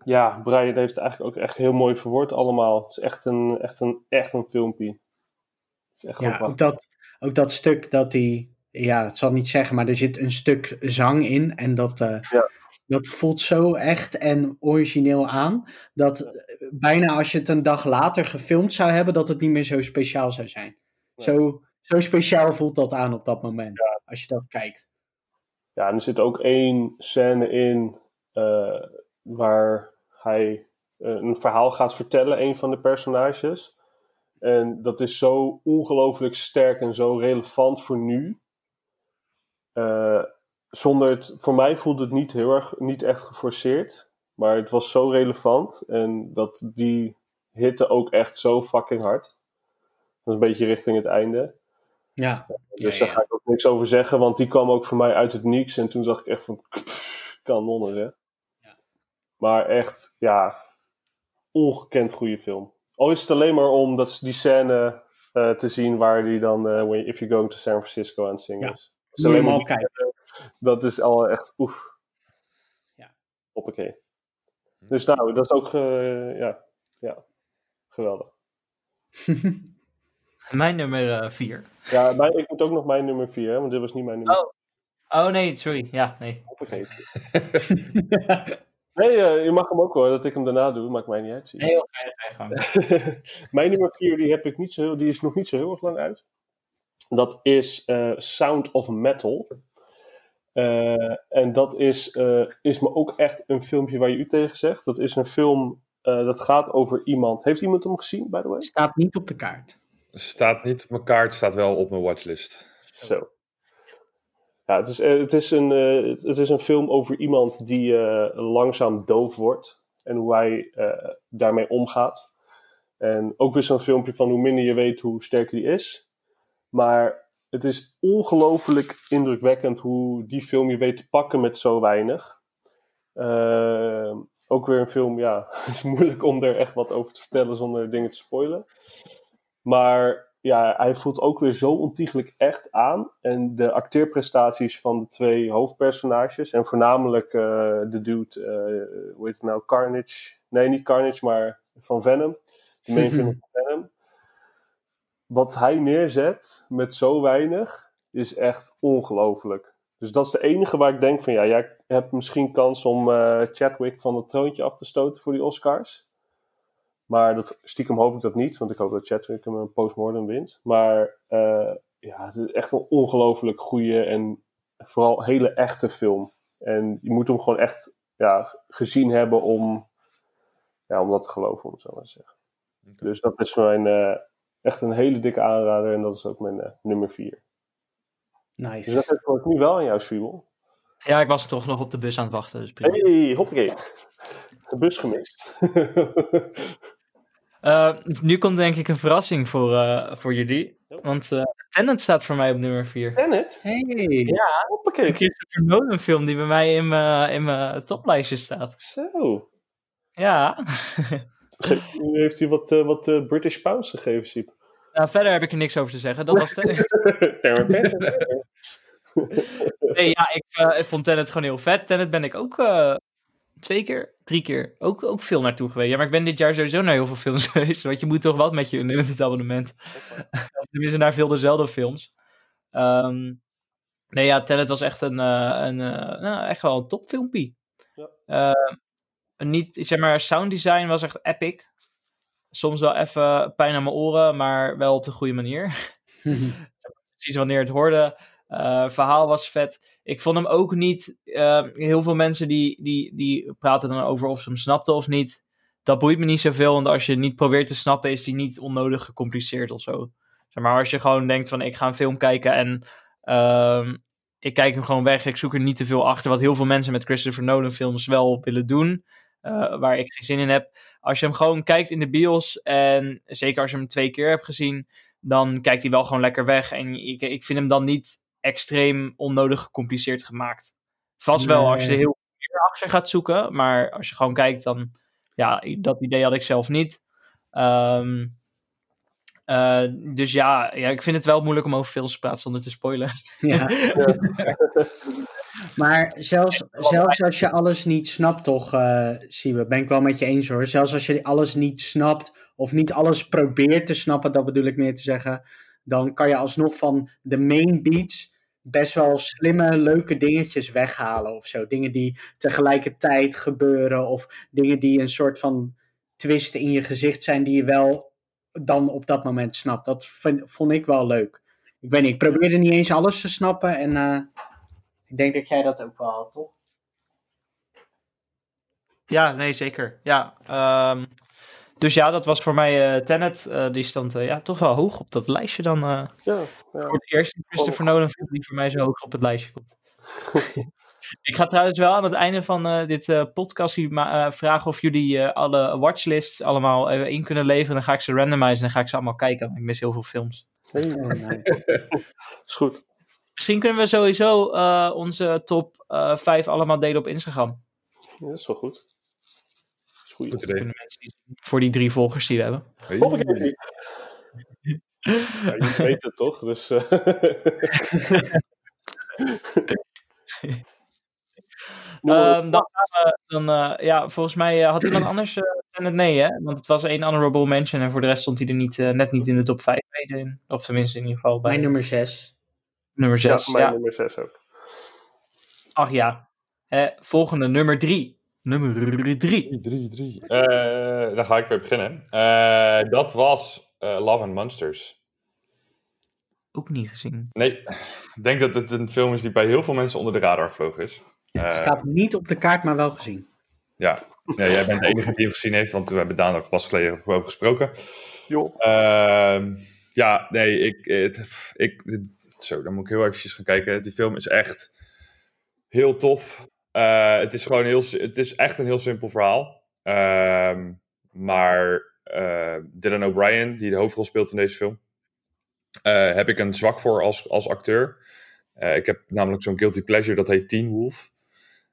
ja, Brian heeft het eigenlijk ook echt heel mooi verwoord allemaal. Het is echt een, echt een, echt een filmpje. Het is echt Ja, ook dat, ook dat stuk dat hij, ja, het zal niet zeggen, maar er zit een stuk zang in. En dat, eh, Ja. dat voelt zo echt en origineel aan. Dat eh, bijna als je het een dag later gefilmd zou hebben, dat het niet meer zo speciaal zou zijn. Zo, zo speciaal voelt dat aan op dat moment, als je dat kijkt. Ja, en er zit ook één scène in eh, waar hij eh, een verhaal gaat vertellen, een van de personages. En dat is zo ongelooflijk sterk en zo relevant voor nu. Eh, zonder het, voor mij voelde het niet heel erg, niet echt geforceerd. Maar het was zo relevant en dat die hitte ook echt zo fucking hard. Dat is een beetje richting het einde. Ja, Dus Ja, daar ga ik ook niks over zeggen, want die kwam ook voor mij uit het niets. En toen zag ik echt van, pff, kanonnen hè. Maar echt, ja, ongekend goede film. Al is het alleen maar om dat, die scène eh, te zien waar die dan, eh, when, if you're going to San Francisco aan het zingen Ja. is. Alleen maar kijken. dat is al echt, oef. Ja. Hoppakee. Dus nou, dat is ook, eh, ja, ja, geweldig. Mijn nummer 4. Ja, maar ik moet ook nog mijn nummer 4, want dit was niet mijn nummer Oh. Oh nee, sorry. Ja, nee. Hoppakee. Nee, eh, je mag hem ook hoor, dat ik hem daarna doe, maakt mij niet uit. Nee, joh, ga je-. Mijn nummer 4 die heb ik niet zo heel, die is nog niet zo heel erg lang uit. Dat is eh, Sound of Metal. Eh, en dat is, eh, is me ook echt een filmpje waar je u tegen zegt. Dat is een film eh, dat gaat over iemand. Heeft iemand hem gezien, by the way? Staat niet op de kaart. Staat niet op mijn kaart, staat wel op mijn watchlist. Zo. Ja, het is, eh, het, is een, eh, het- is een film over iemand die eh, langzaam doof wordt. En hoe hij daarmee omgaat. En ook weer zo'n filmpje van hoe minder je weet, hoe sterker die is. Maar het is ongelooflijk indrukwekkend hoe die film je weet te pakken met zo weinig. Ook weer een film, ja, het is moeilijk om er echt wat over te vertellen zonder dingen te spoilen. Maar ja, hij voelt ook weer zo ontiegelijk echt aan. En de acteerprestaties van de twee hoofdpersonages, en voornamelijk eh, de dude, eh hoe heet het nou, Carnage? Nee, niet Carnage, maar van Venom. De main villain van Venom. Wat hij neerzet met zo weinig is echt ongelooflijk. Dus dat is de enige waar ik denk van ja, jij hebt misschien kans om uh, Chadwick van het troontje af te stoten voor die Oscars. Maar dat, stiekem hoop ik dat niet, want ik hoop dat Chadwick hem een postmortem wint. Maar uh, ja, het is echt een ongelooflijk goede en vooral hele echte film. En je moet hem gewoon echt ja, gezien hebben om, ja, om dat te geloven, om het zo maar te zeggen. Okay. Dus dat is mijn, uh, echt een hele dikke aanrader en dat is ook mijn uh, nummer 4. Nice. Dus dat hoor ik nu wel aan jou, Subel. Ja, ik was toch nog op de bus aan het wachten. Dus hey, hoppakee. De bus gemist. uh, nu komt denk ik een verrassing voor, uh, voor jullie. Want uh, Tenet staat voor mij op nummer 4. Tenet? Hey. Ja, hoppakee. Een Christopher Nolan film die bij mij in mijn, in mijn toplijstje staat. Zo. Ja. Nu heeft hij wat, wat uh, British Pounds gegeven, Siep. Nou, verder heb ik er niks over te zeggen. Dat was nee, ja, ik, uh, ik vond Tenet gewoon heel vet. Tenet ben ik ook twee keer, drie keer, ook, ook veel naartoe geweest. Ja, maar ik ben dit jaar sowieso naar heel veel films geweest. Want je moet toch wat met je unlimited abonnement. Tenminste, naar veel dezelfde films. Um, nee, ja, Tenet was echt een, uh, een nou, echt wel een topfilmpie. Ja. niet, zeg maar, sound design was echt epic. Soms wel even pijn aan mijn oren, maar wel op de goede manier. Precies wanneer het hoorde. Uh, verhaal was vet. Ik vond hem ook niet. Uh, heel veel mensen die, die, die praten dan over of ze hem snapten of niet. Dat boeit me niet zoveel, want als je niet probeert te snappen, is die niet onnodig gecompliceerd of zo. Zeg maar als je gewoon denkt van ik ga een film kijken en uh, ik kijk hem gewoon weg. Ik zoek er niet te veel achter, wat heel veel mensen met Christopher Nolan films wel willen doen. Uh, waar ik geen zin in heb. Als je hem gewoon kijkt in de bios en zeker als je hem twee keer hebt gezien, dan kijkt hij wel gewoon lekker weg. En ik, ik vind hem dan niet extreem onnodig gecompliceerd gemaakt. Vast wel als je heel veel achter gaat zoeken, maar als je gewoon kijkt, dan ja, dat idee had ik zelf niet. Um, uh, dus ja, ja, ik vind het wel moeilijk om over films te praten zonder te spoilen. Ja. maar zelfs, zelfs als je alles niet snapt, toch, uh, Siebe, ben ik wel met je eens hoor. Zelfs als je alles niet snapt of niet alles probeert te snappen, dat bedoel ik meer te zeggen, dan kan je alsnog van de main beats best wel slimme, leuke dingetjes weghalen of zo. Dingen die tegelijkertijd gebeuren of dingen die een soort van twist in je gezicht zijn die je wel dan op dat moment snapt. Dat vond ik wel leuk. Ik weet niet, ik probeerde niet eens alles te snappen en uh, ik denk dat jij dat ook wel had, toch? Ja, nee, zeker. Ja, um, dus ja, dat was voor mij uh, Tenet. Uh, die stond uh, ja, toch wel hoog op dat lijstje dan. ja, ja. Voor het eerste Christopher Nolan film die voor mij zo hoog op het lijstje komt. ik ga trouwens wel aan het einde van dit podcast vragen of jullie alle watchlists allemaal even in kunnen leveren. Dan ga ik ze randomizen en dan ga ik ze allemaal kijken. Ik mis heel veel films. Hey, oh, nice. Is goed. Misschien kunnen we sowieso onze top 5 allemaal delen op Instagram. Ja, dat is wel goed. Goeie. Dat kunnen mensen die, voor die drie volgers die we hebben. Hey. Hoppakee. Ja, je weet het toch, dus... Uh... um, dan gaan we, dan, uh, ja, volgens mij uh, had iemand anders uh, het nee, hè? Want het was één honorable mention en voor de rest stond hij er niet, net niet in de top 5 in. Of tenminste in ieder geval bij... Mijn nummer 6. Nummer 6, ja. mijn ja. nummer 6 ook. Ach ja. volgende, nummer 3. Nummer 3. 3, 3. Uh, daar ga ik weer beginnen. Uh, dat was uh, Love and Monsters. Ook niet gezien. Nee, ik denk dat het een film is die bij heel veel mensen onder de radar gevlogen is. Staat niet op de kaart, maar wel gezien. Ja, ja jij bent de enige die hem gezien heeft, want we hebben daar nog pas geleden over gesproken. Jo. Ehm, ja, nee, ik, het, ik, zo, dan moet ik heel eventjes gaan kijken. Die film is echt heel tof. Uh, het is gewoon heel, het is echt een heel simpel verhaal. Uh, maar uh, Dylan O'Brien, die de hoofdrol speelt in deze film, uh, heb ik een zwak voor als, als acteur. ik heb namelijk zo'n guilty pleasure, dat heet Teen Wolf.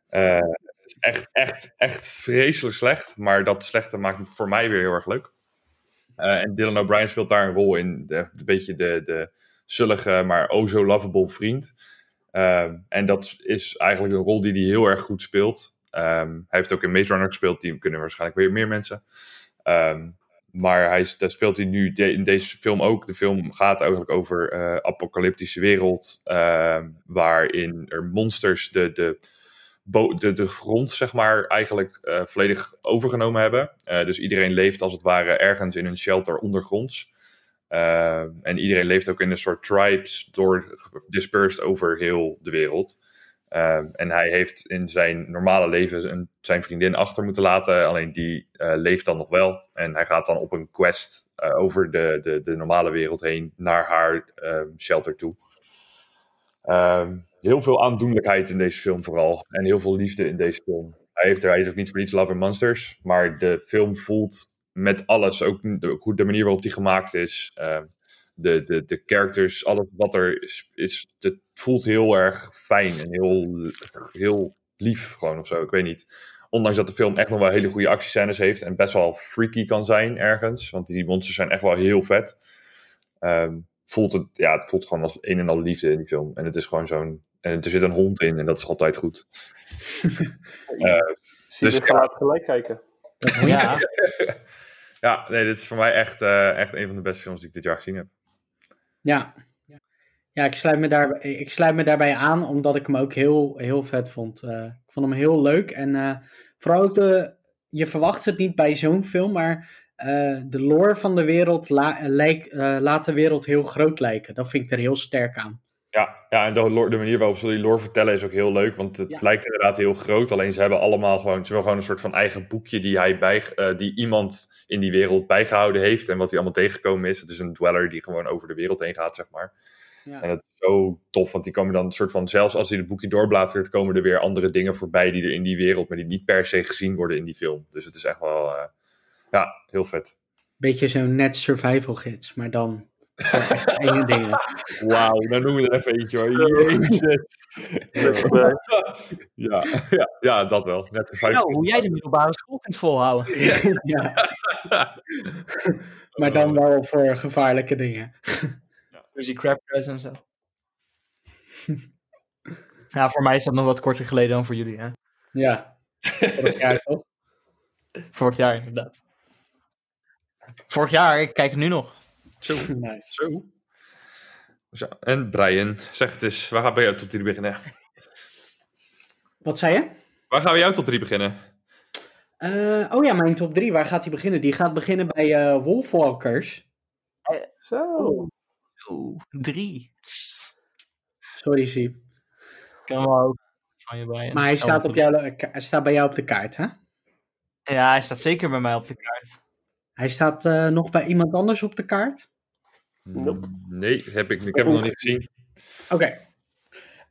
het is echt, echt, echt vreselijk slecht, maar dat slechte maakt het voor mij weer heel erg leuk. en Dylan O'Brien speelt daar een rol in, de, een beetje de, de zullige, maar oh zo lovable vriend. Um, en dat is eigenlijk een rol die hij heel erg goed speelt. Um, hij heeft ook in Maze Runner gespeeld, die kunnen waarschijnlijk weer meer mensen. Um, maar hij, speelt hij nu in deze film ook. De film gaat eigenlijk over eh apocalyptische wereld, waarin er monsters de, de, de, de grond, zeg maar, eigenlijk eh, volledig overgenomen hebben. Eh, dus iedereen leeft als het ware ergens in een shelter ondergronds. Eh, en iedereen leeft ook in een soort tribes, door, dispersed over heel de wereld. Eh, en hij heeft in zijn normale leven een, zijn vriendin achter moeten laten. Alleen die eh, leeft dan nog wel. En hij gaat dan op een quest eh, over de, de, de normale wereld heen naar haar eh, shelter toe. Ehm, heel veel aandoenlijkheid in deze film vooral. En heel veel liefde in deze film. Hij heeft er hij ook niet voor niets Love and Monsters. Maar de film voelt met alles, ook de, hoe de manier waarop die gemaakt is. ehm, de, de, de characters, alles wat er is, is, het voelt heel erg fijn en heel, heel lief gewoon of zo. Ik weet niet. Ondanks dat de film echt nog wel hele goede actiescènes heeft en best wel freaky kan zijn ergens. Want die monsters zijn echt wel heel vet. Ehm, voelt het, ja, het voelt gewoon als een en al liefde in die film. En het is gewoon zo'n. En er zit een hond in en dat is altijd goed. Eh, Zie Dus je ja. gaat gelijk kijken. Ja, ja, nee, dit is voor mij echt, eh, echt een van de beste films die ik dit jaar gezien heb. Ja. Ja, ik sluit, me daar, ik sluit me daarbij aan, omdat ik hem ook heel, heel vet vond. Eh, ik vond hem heel leuk. En eh, vooral ook de... Je verwacht het niet bij zo'n film, maar eh, de lore van de wereld la, lijkt, eh, laat de wereld heel groot lijken. Dat vind ik er heel sterk aan. Ja, ja en de, de manier waarop ze die lore vertellen is ook heel leuk. Want het Ja. lijkt inderdaad heel groot. Alleen ze hebben allemaal gewoon, ze hebben gewoon een soort van eigen boekje die, hij bij, eh, die iemand in die wereld bijgehouden heeft. En wat hij allemaal tegengekomen is. Het is een dweller die gewoon over de wereld heen gaat, zeg maar. Ja. En dat is zo tof, want die komen dan een soort van, zelfs als hij het boekje doorbladert, komen er weer andere dingen voorbij die er in die wereld, maar die niet per se gezien worden in die film. Dus het is echt wel, eh, ja, heel vet. Beetje zo'n net survival gids, maar dan Wauw, dan noemen we er even eentje hoor. Jezus. Ja, ja, ja, dat wel. Net nou, hoe jij de middelbare school kunt volhouden. ja, maar dan wel voor gevaarlijke dingen. Dus die crab crabs en zo. Ja, voor mij is dat nog wat korter geleden dan voor jullie, hè? Ja, vorig jaar toch? Vorig jaar, inderdaad. Vorig jaar, ik kijk het nu nog. Zo, Nice. zo. Zo, En Brian, zeg het eens, waar gaan we bij jou tot drie beginnen? Wat zei je? Waar gaan we jou tot drie beginnen? Eh, oh ja, mijn top 3. Waar gaat die beginnen? Die gaat beginnen bij eh, Wolfwalkers. Zo. Oeh, drie. Sorry, Siep. Kan wel. Maar hij staat, op jou, hij staat bij jou op de kaart, hè? Ja, hij staat zeker bij mij op de kaart. Hij staat eh, nog bij iemand anders op de kaart? Nope. Nee, heb ik, ik heb hem nog niet gezien. Oké.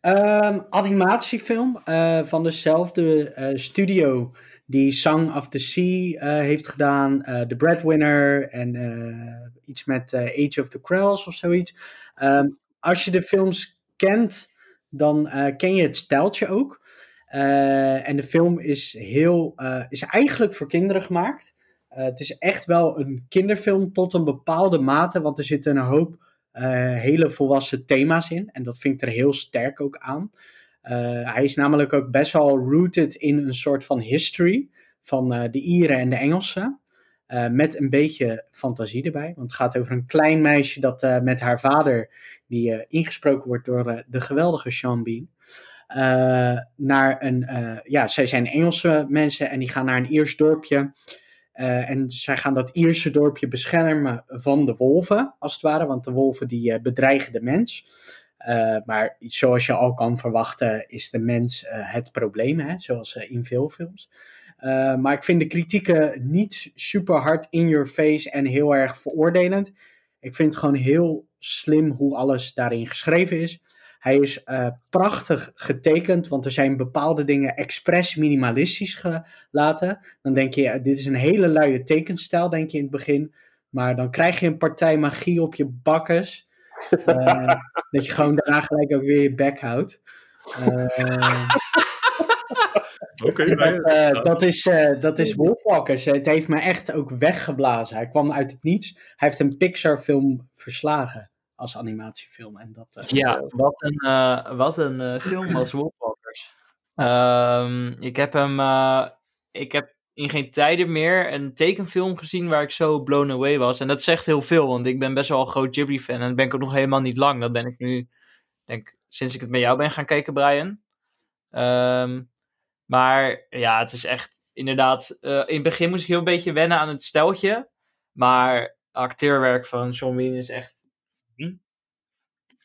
Ehm, animatiefilm eh, van dezelfde eh, studio die Song of the Sea eh, heeft gedaan, The Breadwinner en iets met Age of the Krells of zoiets. Ehm, als je de films kent, dan ken je het stijltje ook. En de film is, heel, is eigenlijk voor kinderen gemaakt. Eh, het is echt wel een kinderfilm tot een bepaalde mate, want er zitten een hoop eh, hele volwassen thema's in. En dat vind ik er heel sterk ook aan. Eh, hij is namelijk ook best wel rooted in een soort van history van de Ieren en de Engelsen. Met een beetje fantasie erbij. Want het gaat over een klein meisje dat met haar vader, die ingesproken wordt door de geweldige Sean Bean. naar een, ja, zij zijn Engelse mensen en die gaan naar een Iers dorpje. Eh, en zij gaan dat Ierse dorpje beschermen van de wolven, als het ware. Want de wolven die eh, bedreigen de mens. Eh, maar zoals je al kan verwachten, is de mens het probleem, hè? zoals in veel films. Maar ik vind de kritieken niet super hard in your face en heel erg veroordelend. Ik vind het gewoon heel slim hoe alles daarin geschreven is. Hij is eh, prachtig getekend, want er zijn bepaalde dingen expres minimalistisch gelaten. Dan denk je, dit is een hele luie tekenstijl, denk je in het begin. Maar dan krijg je een partij magie op je bakkes. Eh, dat je gewoon daarna gelijk ook weer je bek houdt. Eh, Oké, dat, eh, dat is, eh, dat is Wolfwalkers. Het heeft me echt ook weggeblazen. Hij kwam uit het niets. Hij heeft een Pixar-film verslagen als animatiefilm. En dat, eh, Ja, wat een, eh, wat een eh, film was Wolfwalkers. Ehm, ik heb hem, eh, ik heb in geen tijden meer een tekenfilm gezien waar ik zo blown away was. En dat zegt heel veel, want ik ben best wel een groot Ghibli-fan. En dat ben ik ook nog helemaal niet lang. Dat ben ik nu, denk sinds ik het met jou ben gaan kijken, Brian. Ehm, maar ja, het is echt inderdaad... eh, in het begin moest ik heel een beetje wennen aan het steltje. Maar acteerwerk van Sean Bean is echt... hm.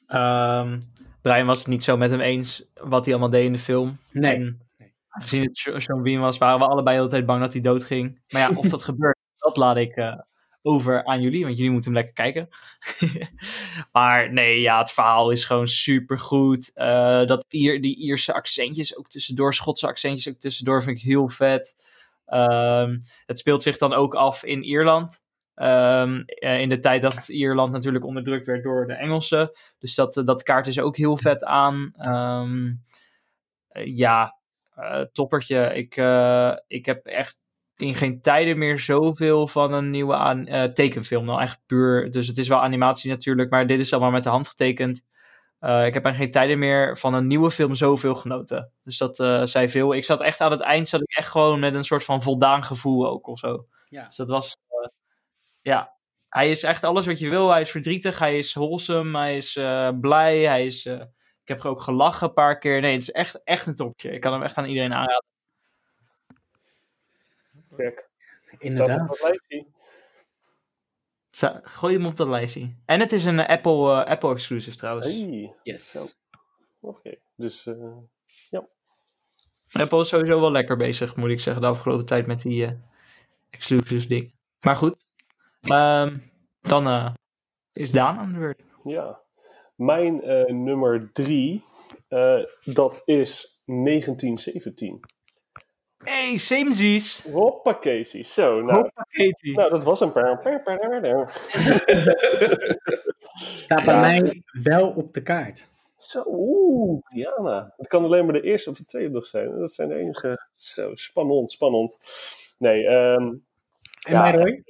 Ehm, Brian was het niet zo met hem eens wat hij allemaal deed in de film. Nee. En aangezien het Sean Bean was, waren we allebei de hele tijd bang dat hij doodging. Maar ja, of dat gebeurt, dat laat ik eh, over aan jullie, want jullie moeten hem lekker kijken. maar nee, ja, het verhaal is gewoon super goed. dat Ier, die Ierse accentjes ook tussendoor, Schotse accentjes ook tussendoor, vind ik heel vet. Ehm, het speelt zich dan ook af in Ierland. Ehm, eh, in de tijd dat Ierland natuurlijk onderdrukt werd door de Engelsen. Dus dat, eh, dat kaart is ook heel vet aan. Ehm, eh, ja, eh, toppertje. Ik, ik heb echt in geen tijden meer zoveel van een nieuwe aan, tekenfilm. Nou, echt puur. Dus het is wel animatie natuurlijk, maar dit is allemaal met de hand getekend. Ik heb in geen tijden meer van een nieuwe film zoveel genoten. Dus dat zei veel. Ik zat echt aan het eind, zat ik echt gewoon met een soort van voldaan gevoel ook of zo. Ja. Dus dat was, ja. Hij is echt alles wat je wil. Hij is verdrietig, hij is wholesome, hij is eh, blij, hij is... eh, ik heb ook gelachen een paar keer. Nee, het is echt, echt een topje. Ik kan hem echt aan iedereen aanraden. Op Inderdaad. Gooi hem op dat lijstje. En het is een eh, Apple, eh, Apple exclusive trouwens. Hey, Yes. oké. Dus eh, Apple is sowieso wel lekker bezig, moet ik zeggen, de afgelopen tijd met die eh exclusive ding. Maar goed, Ehm, dan eh, is Daan aan de beurt. ja. Mijn eh, nummer drie, eh, dat is 1917. Hey, Samesies! Hoppakee, zo. Nou, nou, dat was een paar. Staat bij mij wel op de kaart. Zo, oeh, Diana. Het kan alleen maar de eerste of de tweede nog zijn. Dat zijn de enige. Zo, spannend, spannend. Nee, ehm, En Ja. Roy?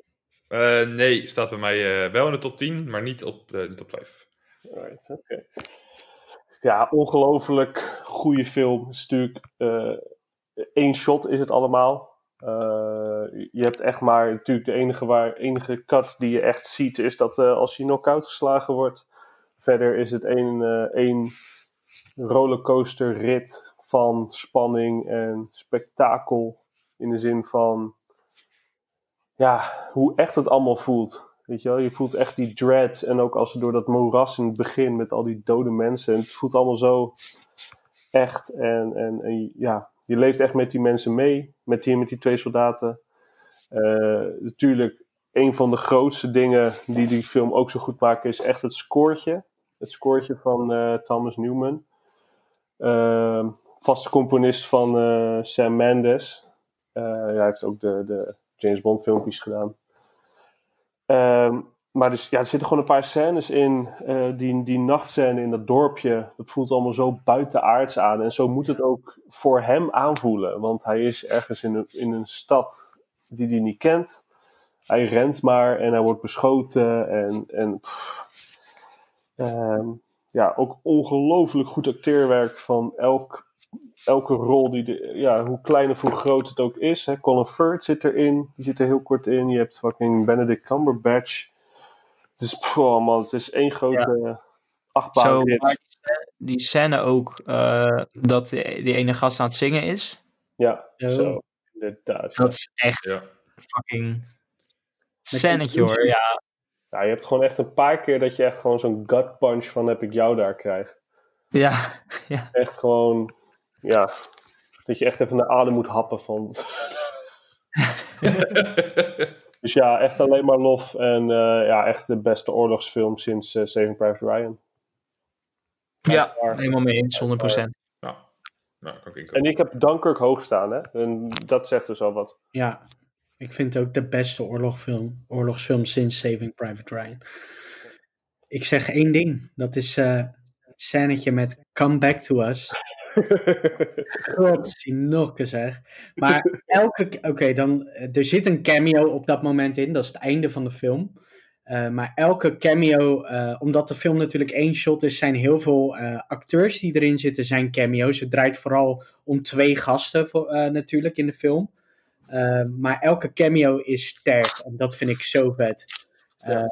Eh, nee, staat bij mij eh, wel in de top 10, maar niet op eh, de top 5. Alright, oké. Ja, ongelooflijk goede film. Het is natuurlijk één shot is het allemaal. Je hebt echt maar natuurlijk de enige, waar, enige cut die je echt ziet is dat als je knock-out geslagen wordt. Verder is het één, één rollercoaster rit van spanning en spektakel. In de zin van ja, hoe echt het allemaal voelt. Weet je wel, je voelt echt die dread. En ook als ze door dat moeras in het begin met al die dode mensen. En het voelt allemaal zo echt. En, en, ja, je leeft echt met die mensen mee. Met die, met die twee soldaten. Eh, natuurlijk, een van de grootste dingen die die film ook zo goed maken is echt het scoortje. Het scoortje van eh, Thomas Newman. Eh, vaste componist van Sam Mendes. Hij heeft ook de, de James Bond filmpjes gedaan. Ehm, maar dus, ja, er zitten gewoon een paar scènes in. eh, die, die nachtscène in dat dorpje. Dat voelt allemaal zo buitenaards aan. En zo moet het ook voor hem aanvoelen. Want hij is ergens in een, in een stad die hij niet kent. Hij rent maar en hij wordt beschoten. En, en. Ehm, ja, ook ongelooflijk goed acteerwerk van elk, elke rol. Die de, ja, hoe klein of hoe groot het ook is. Hè. Colin Firth zit erin. Die zit er heel kort in. Je hebt fucking Benedict Cumberbatch. Het is, pff, oh man, het is één grote ja. Maar die scène ook, eh, dat die, die ene gast aan het zingen is. Ja, Oh. zo. Inderdaad. Dat is echt Ja. fucking scènetje hoor. Ja, Ja, je hebt gewoon echt een paar keer dat je echt gewoon zo'n gut punch van heb ik jou daar krijgt. ja, ja. Echt gewoon, ja, dat je echt even naar adem moet happen van. dus ja, echt alleen maar lof. En eh, ja, echt de beste oorlogsfilm sinds eh Saving Private Ryan. ja helemaal mee eens, 100%. nou, nou, kan ik En ik heb Dunkirk hoog staan, hè. En dat zegt dus al wat. Ja, ik vind het ook de beste oorlogsfilm, oorlogsfilm sinds Saving Private Ryan. Ik zeg één ding, dat is eh, het scènetje met Come Back to Us. God, nokken zeg. Maar elke, oké, dan, eh, er zit een cameo op dat moment in, dat is het einde van de film. Eh, maar elke cameo, eh, omdat de film natuurlijk één shot is, zijn heel veel acteurs die erin zitten, zijn cameo's. Het draait vooral om twee gasten voor, natuurlijk in de film. Maar elke cameo is sterk en dat vind ik zo vet. Ja.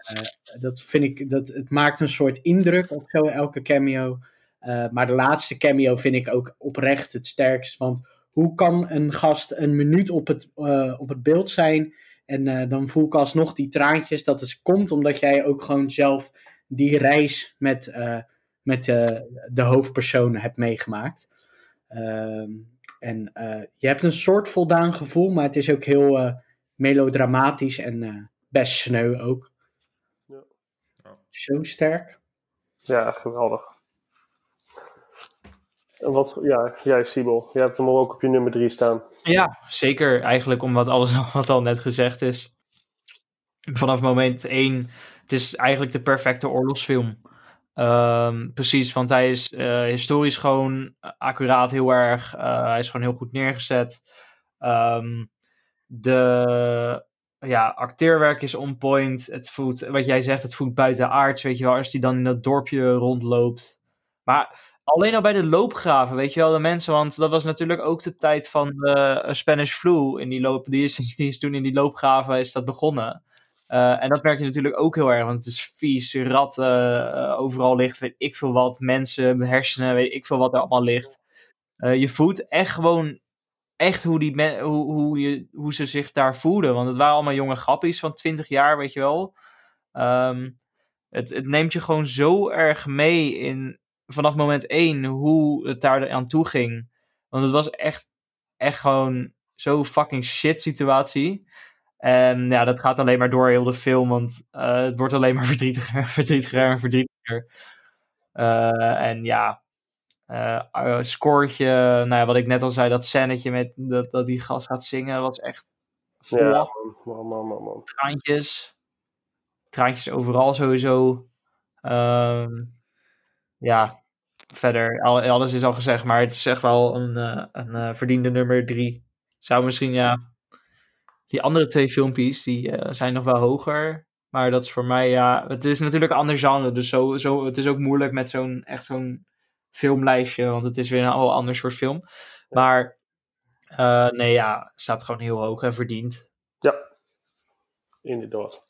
dat vind ik, dat, het maakt een soort indruk op zo elke cameo. Eh, maar de laatste cameo vind ik ook oprecht het sterkst. Want hoe kan een gast een minuut op het, eh, op het beeld zijn en eh, dan voel ik alsnog die traantjes. Dat het komt omdat jij ook gewoon zelf die reis met, eh, met eh, de hoofdpersonen hebt meegemaakt. Ehm, en eh, je hebt een soort voldaan gevoel, maar het is ook heel eh, melodramatisch en eh, best sneu ook. Ja. Ja. Zo sterk. Ja, geweldig. Wat, ja, jij Siebel, jij hebt hem ook op je nummer 3 staan. Ja, zeker. Eigenlijk omdat alles wat al net gezegd is. Vanaf moment 1, het is eigenlijk de perfecte oorlogsfilm. Ehm, precies, want hij is eh, historisch gewoon accuraat heel erg. Eh, hij is gewoon heel goed neergezet. Ehm, de ja, acteerwerk is on point. Het voelt, wat jij zegt, het voelt buiten aards. Weet je wel, als hij dan in dat dorpje rondloopt. Maar alleen al bij de loopgraven, weet je wel, de mensen, want dat was natuurlijk ook de tijd van de eh, Spanish flu. In die, loop, die, is, die is toen in die loopgraven is dat begonnen. Eh, en dat merk je natuurlijk ook heel erg, want het is vies, ratten, eh, overal ligt, weet ik veel wat, mensen, hersenen, weet ik veel wat er allemaal ligt. Je voelt echt gewoon, echt hoe, die men, hoe, hoe, je, hoe ze zich daar voelden, want het waren allemaal jonge grappies van 20 jaar, weet je wel. Ehm, het, het neemt je gewoon zo erg mee in, vanaf moment één, hoe het daar aan toe ging. Want het was echt, echt gewoon zo'n fucking shit situatie. En ja, dat gaat alleen maar door heel de film, want eh, het wordt alleen maar verdrietiger, verdrietiger en verdrietiger. Eh, en ja, uh, scoortje, nou ja, wat ik net al zei, dat scènetje met dat, dat die gast gaat zingen, was echt Ja, man, man, man, man. traantjes. Traantjes overal sowieso. Ehm, ja, verder, al- alles is al gezegd, maar het is echt wel een, eh, een eh, verdiende nummer drie. Zou misschien, ja, die andere twee filmpjes, die eh, zijn nog wel hoger. Maar dat is voor mij, ja, het is natuurlijk een ander genre. Dus zo, zo, het is ook moeilijk met zo'n, echt zo'n filmlijstje, want het is weer een al ander soort film. Maar, nee, ja, staat gewoon heel hoog en verdiend. Inderdaad.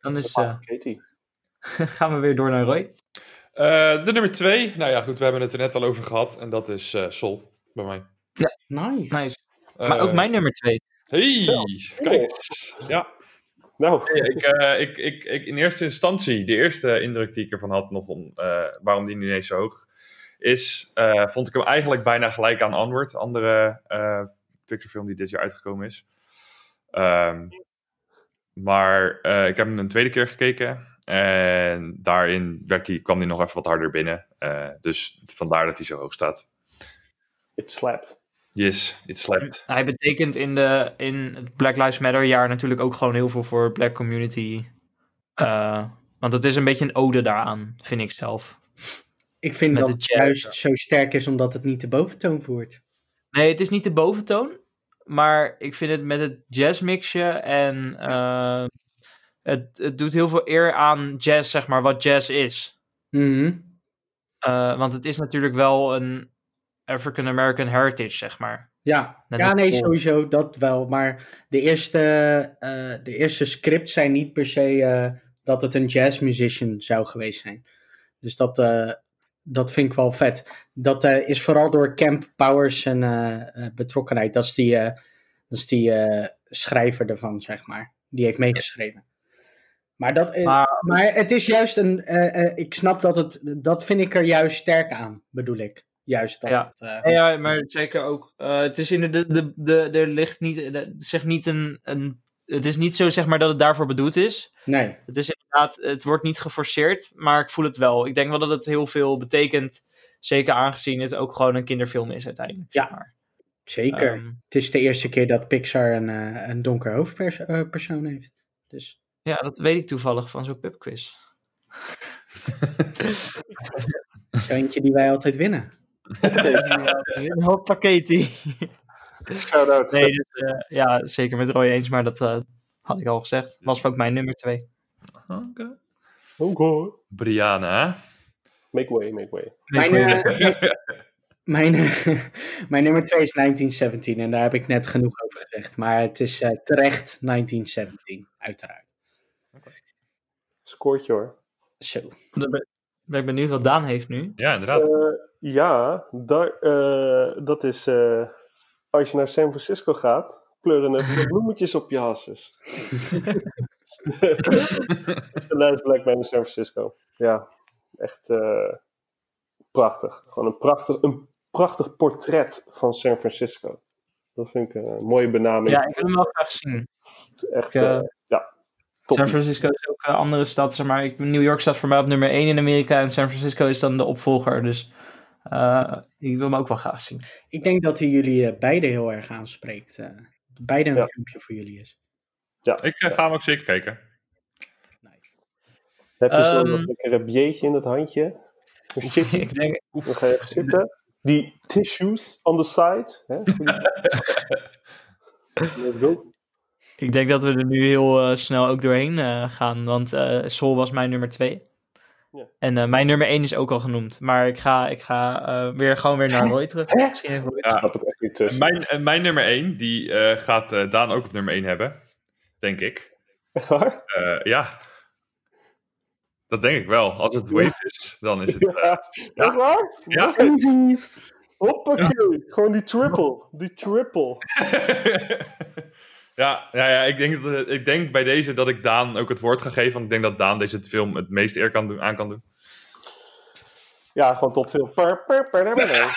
Dan is, Katie. gaan we weer door naar Roy. Eh, de nummer twee, nou ja, goed, we hebben het er net al over gehad. En dat is eh, Sol, bij mij. Nice. Nice. Maar ook Eh, mijn nummer twee. Hey, Zo. kijk eens. Ja, Nou, ik, eh, ik, ik, ik, in eerste instantie, de eerste indruk die ik ervan had, nog om, eh, waarom die nu ineens zo hoog is, eh, vond ik hem eigenlijk bijna gelijk aan Onward, andere eh Pixar-film die dit jaar uitgekomen is. Ehm, maar eh, ik heb hem een tweede keer gekeken en daarin werd die, kwam hij nog even wat harder binnen. Eh, dus vandaar dat hij zo hoog staat. it slapped. Yes, it slapped. Hij betekent in, de, in het Black Lives Matter jaar natuurlijk ook gewoon heel veel voor de black community. Eh, want het is een beetje een ode daaraan, vind ik zelf. Ik vind Met dat het juist zo sterk is omdat het niet de boventoon voert. Nee, het is niet de boventoon. Maar ik vind het met het jazzmixje en eh, het, het doet heel veel eer aan jazz, zeg maar, wat jazz is. Mhm. Eh, want het is natuurlijk wel een African American heritage, zeg maar. Ja, ja nee, sowieso dat wel. Maar de eerste, eh, de eerste scripts zijn niet per se eh, dat het een jazzmusician zou geweest zijn. Dus dat, dat vind ik wel vet. Dat is vooral door Camp Powers en betrokkenheid. Dat is die, dat is die schrijver ervan, zeg maar. Die heeft meegeschreven. Maar, dat, Maar maar het is juist een. eh, eh, ik snap dat het. Dat vind ik er juist sterk aan, bedoel ik. Juist dat. Ja. eh, Ja, maar zeker ook. eh, het is in de, de, de, er ligt niet, de, zeg niet een, een. Het is niet zo zeg maar dat het daarvoor bedoeld is. nee. Het is inderdaad, het wordt niet geforceerd, maar ik voel het wel. Ik denk wel dat het heel veel betekent. Zeker aangezien het ook gewoon een kinderfilm is uiteindelijk. Ja, zeg maar. Zeker. Ehm, Het is de eerste keer dat Pixar een, eh, een donker hoofdpersoon heeft. Dus ja, dat weet ik toevallig van zo'n pubquiz. eentje die wij altijd winnen. Een hoop. Shout-out. Nee, dus, eh, ja, zeker met Roy eens, maar dat eh, had ik al gezegd. Was ook mijn nummer twee. Oké. Oké. Brianna, hè? Make way, make way. Mijn, eh, Mijn, mijn nummer 2 is 1917 en daar heb ik net genoeg over gezegd. Maar het is eh, terecht 1917, uiteraard. Scoortje hoor. Zo. Dan ben, ik benieuwd wat Daan heeft nu. Ja, inderdaad. Eh, ja, daar, eh, dat is eh, als je naar San Francisco gaat, pleuren er bloemetjes op je hasses. Dat is de Last Black Man in San Francisco. Ja, echt eh, prachtig. Gewoon een prachtig, een prachtig portret van San Francisco. Dat vind ik een mooie benaming. Ja, ik wil hem wel graag zien. echt, ik, ja, top. San Francisco is ook een andere stad, zeg maar. Ik, New York staat voor mij op nummer 1 in Amerika en San Francisco is dan de opvolger. Dus eh, ik wil hem ook wel graag zien. Ik denk dat hij jullie eh, beide heel erg aanspreekt. eh. beide een Ja. filmpje voor jullie is. Ja, Ik ga hem ook zeker kijken. Nice. Heb je zo Ehm, nog lekker een biertje in het handje? Een ik denk, dan ga je even zitten. Die tissues on the side. Hè? Let's go. Ik denk dat we er nu heel eh, snel ook doorheen eh, gaan, want eh Sol was mijn nummer 2. Ja. En eh, mijn nummer 1 is ook al genoemd. Maar ik ga, ik ga eh, weer gewoon weer naar Roy terug. Misschien even Ja. snap het echt niet tussen. Mijn, mijn nummer 1, die eh, gaat eh, Daan ook op nummer 1 hebben. Denk ik. Echt waar? Eh, ja. Dat denk ik wel. Als het Wave is, dan is het... eh, Ja. Echt waar? Ja. Hoppakee. Gewoon die triple. Die triple. ja, ja, ja ik, denk dat, ik denk bij deze dat ik Daan ook het woord ga geven. Want ik denk dat Daan deze film het meest eer kan doen, aan kan doen. Ja, gewoon topfilm. Per, per, per, per, per.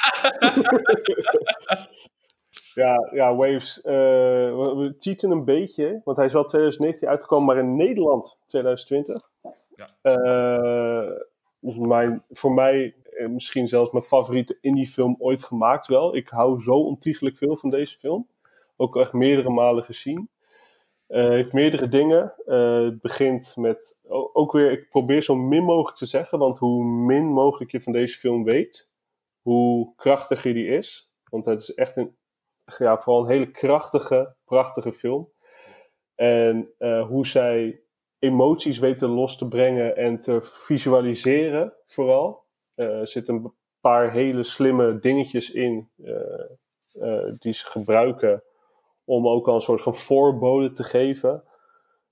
ja, ja, Waves. eh, we, cheaten een beetje, want hij is wel 2019 uitgekomen, maar in Nederland 2020. Ja. Eh, mijn, voor mij eh, misschien zelfs mijn favoriete indie film ooit gemaakt wel. Ik hou zo ontiegelijk veel van deze film. Ook echt meerdere malen gezien. Eh heeft meerdere dingen. Eh, het begint met ook weer, ik probeer zo min mogelijk te zeggen, want hoe min mogelijk je van deze film weet, hoe krachtiger die is. Want het is echt een, ja, vooral een hele krachtige, prachtige film. En eh, hoe zij emoties weten los te brengen en te visualiseren, vooral. Er zitten een paar hele slimme dingetjes in die ze gebruiken om ook al een soort van voorbode te geven.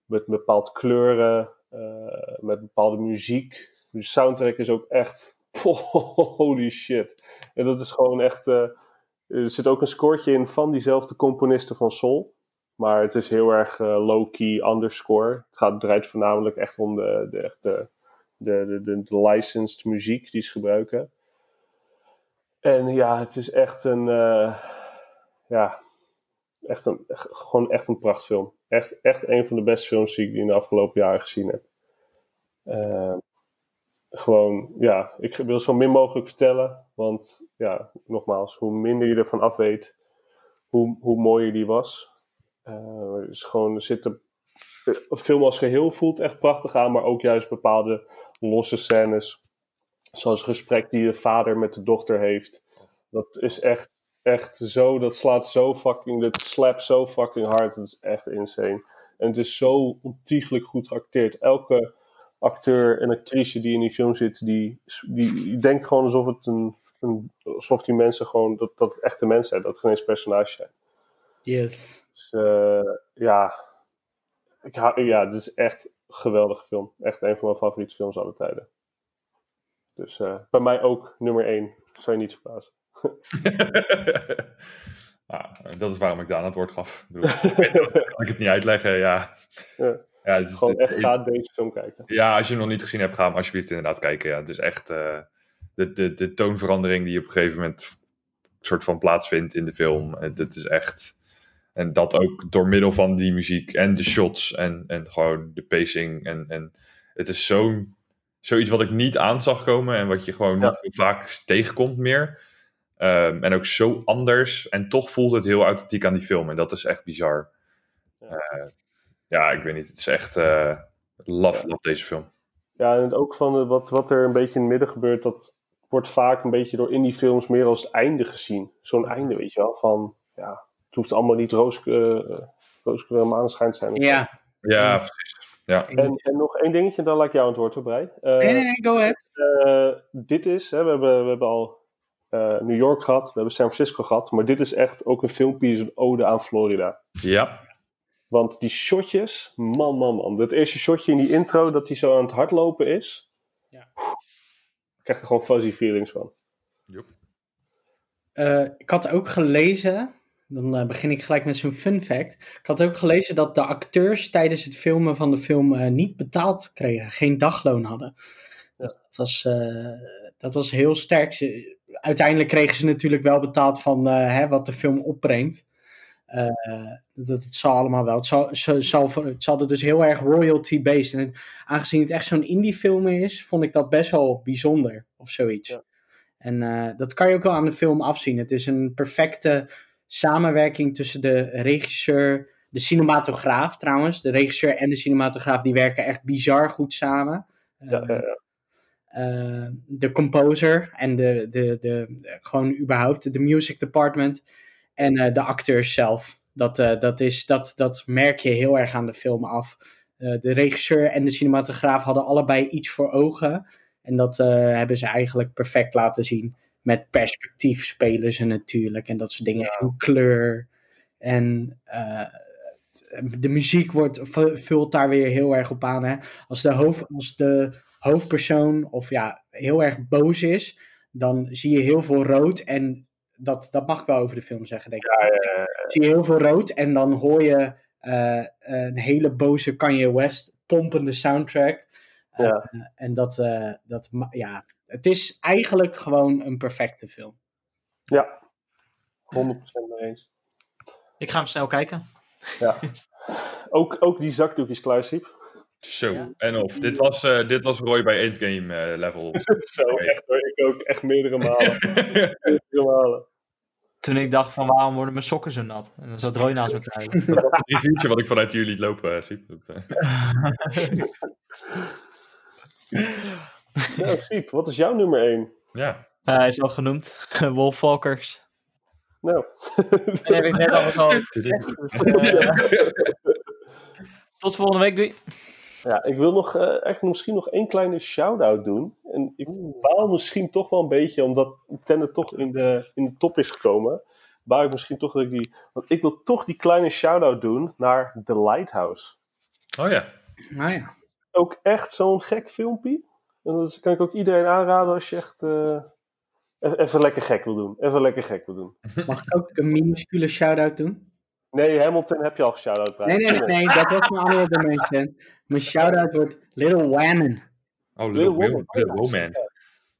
Met bepaalde kleuren, eh, met bepaalde muziek. De soundtrack is ook echt. Holy shit. En dat is gewoon echt. eh, er zit ook een scoortje in van diezelfde componisten van Soul. Maar het is heel erg eh, low-key underscore. Het gaat, draait voornamelijk echt om de, de, de, de, de, de, licensed muziek die ze gebruiken. En ja, het is echt een. ja, echt een, gewoon echt een prachtfilm. Echt, echt een van de beste films die ik in de afgelopen jaren gezien heb. Eh, gewoon, ja, ik wil zo min mogelijk vertellen. Want ja, nogmaals, hoe minder je ervan af weet, hoe, hoe mooier die was. Is gewoon, zitten, een film als geheel voelt echt prachtig aan, maar ook juist bepaalde losse scènes. Zoals het gesprek die de vader met de dochter heeft. Dat is echt, echt zo, dat slaat zo fucking, dat slapt zo fucking hard. Dat is echt insane. En het is zo ontiegelijk goed geacteerd. Elke acteur en actrice die in die film zit, die, die, denkt gewoon alsof het een, een alsof die mensen gewoon, dat, dat het echte mensen zijn, dat het geen eens personages zijn. Yes. Dus eh, ja, ik hou, ja, dit is echt een geweldige film. Echt een van mijn favoriete films aller tijden. Dus eh, bij mij ook nummer 1. Zou je niet verbazen. Ah, dat is waarom ik Daan het woord gaf. Ik, bedoel, kan ik het niet uitleggen, ja. Ja. Ja, het is- Gewoon echt ga deze film kijken. Ja, als je hem nog niet gezien hebt, ga hem alsjeblieft inderdaad kijken. Ja, het is echt eh, de, de, de toonverandering die op een gegeven moment soort van plaatsvindt in de film. Het, het is echt. En dat ook door middel van die muziek en de shots en, en gewoon de pacing. En, en het is zo'n zoiets wat ik niet aan zag komen en wat je gewoon Ja. niet vaak tegenkomt meer. Ehm, en ook zo anders. En toch voelt het heel authentiek aan die film. En dat is echt bizar. Ja. Eh, ja, ik weet niet. Het is echt. eh love, deze film. Ja, en ook van de, wat, wat er een beetje in het midden gebeurt, dat wordt vaak een beetje door indie films meer als het einde gezien. Zo'n einde, weet je wel, van ja, het hoeft allemaal niet roos, uh, rooskleur maneschijn te zijn. Ja. Ja, precies. Ja. En, en nog één dingetje, dan laat ik jou aan het woord hoor, Brei. Eh, Nee, nee, nee, go ahead. eh, dit is, hè, we, hebben, we hebben al eh, New York gehad, we hebben San Francisco gehad. Maar dit is echt ook een filmpje, is een ode aan Florida. Ja. Want die shotjes, man, man, man. Dat eerste shotje in die intro, dat hij zo aan het hardlopen is. Ja. Ik krijg er gewoon fuzzy feelings van. Joep. Eh, ik had ook gelezen, dan eh, begin ik gelijk met zo'n fun fact. Ik had ook gelezen dat de acteurs tijdens het filmen van de film eh, niet betaald kregen, geen dagloon hadden. Ja. Dat, was, eh, dat was heel sterk. Ze- uiteindelijk kregen ze natuurlijk wel betaald van eh, hè, wat de film opbrengt. Eh, dat het zal allemaal wel. Het, zal, ze, zal, het zal er dus heel erg royalty-based. En aangezien het echt zo'n indie film is, vond ik dat best wel bijzonder of zoiets. Ja. En eh, dat kan je ook wel aan de film afzien. Het is een perfecte samenwerking tussen de regisseur, de cinematograaf trouwens. De regisseur en de cinematograaf die werken echt bizar goed samen. Ja, ja, ja. Eh, de composer en de, de, de, gewoon überhaupt de music department en eh, de acteurs zelf. Dat, eh, dat, is, dat, dat merk je heel erg aan de film af. De regisseur en de cinematograaf hadden allebei iets voor ogen. En dat hebben ze eigenlijk perfect laten zien. Met perspectief spelen ze natuurlijk en dat soort dingen. En kleur. En de muziek wordt, vu- vult daar weer heel erg op aan. Hè? Als, de hoofd, als de hoofdpersoon of ja, heel erg boos is, dan zie je heel veel rood. En dat, dat mag ik wel over de film zeggen, denk ik. Ja, ja, ja. Zie je heel veel rood en dan hoor je eh, een hele boze Kanye West pompende soundtrack. Eh, Ja. en dat, eh, dat, ja, het is eigenlijk gewoon een perfecte film. Ja, 100% mee eens. Ik ga hem snel kijken. Ja. ook, ook die zakdoekjes klaar, Siep. Zo, Ja. en of. Dit was, eh, dit was Roy bij Endgame eh, level. Zo, echt hoor. Ik ook echt meerdere malen. meerdere malen. Toen ik dacht van waarom worden mijn sokken zo nat? En dan zat Roy naast me te huilen. Een reviewtje wat ik vanuit jullie liet lopen, eh, Siep. Dat. Nou, Siep, wat is jouw nummer 1? ja. Eh, hij is al genoemd. Wolfwalkers. Nou. En heb ik net al gezegd. Dus, tot volgende week, doei. Ja, ik wil nog eh, echt misschien nog één kleine shout-out doen. En ik baal misschien toch wel een beetje, omdat Tenet toch in de, in de top is gekomen. Baal ik misschien toch dat ik die... Want ik wil toch die kleine shout-out doen naar The Lighthouse. Oh ja. Nou ja. Ook echt zo'n gek filmpje. En dat is- kan ik ook iedereen aanraden als je echt... eh, even, even lekker gek wil doen. Even lekker gek wil doen. Mag ik ook een minuscule shout-out doen? Nee, Hamilton heb je al geshout-out. Nee, nee, nee, nee, dat was mijn andere dimension. Mijn shout-out wordt Little Whammon. Oh, Little. Woman. Little Woman.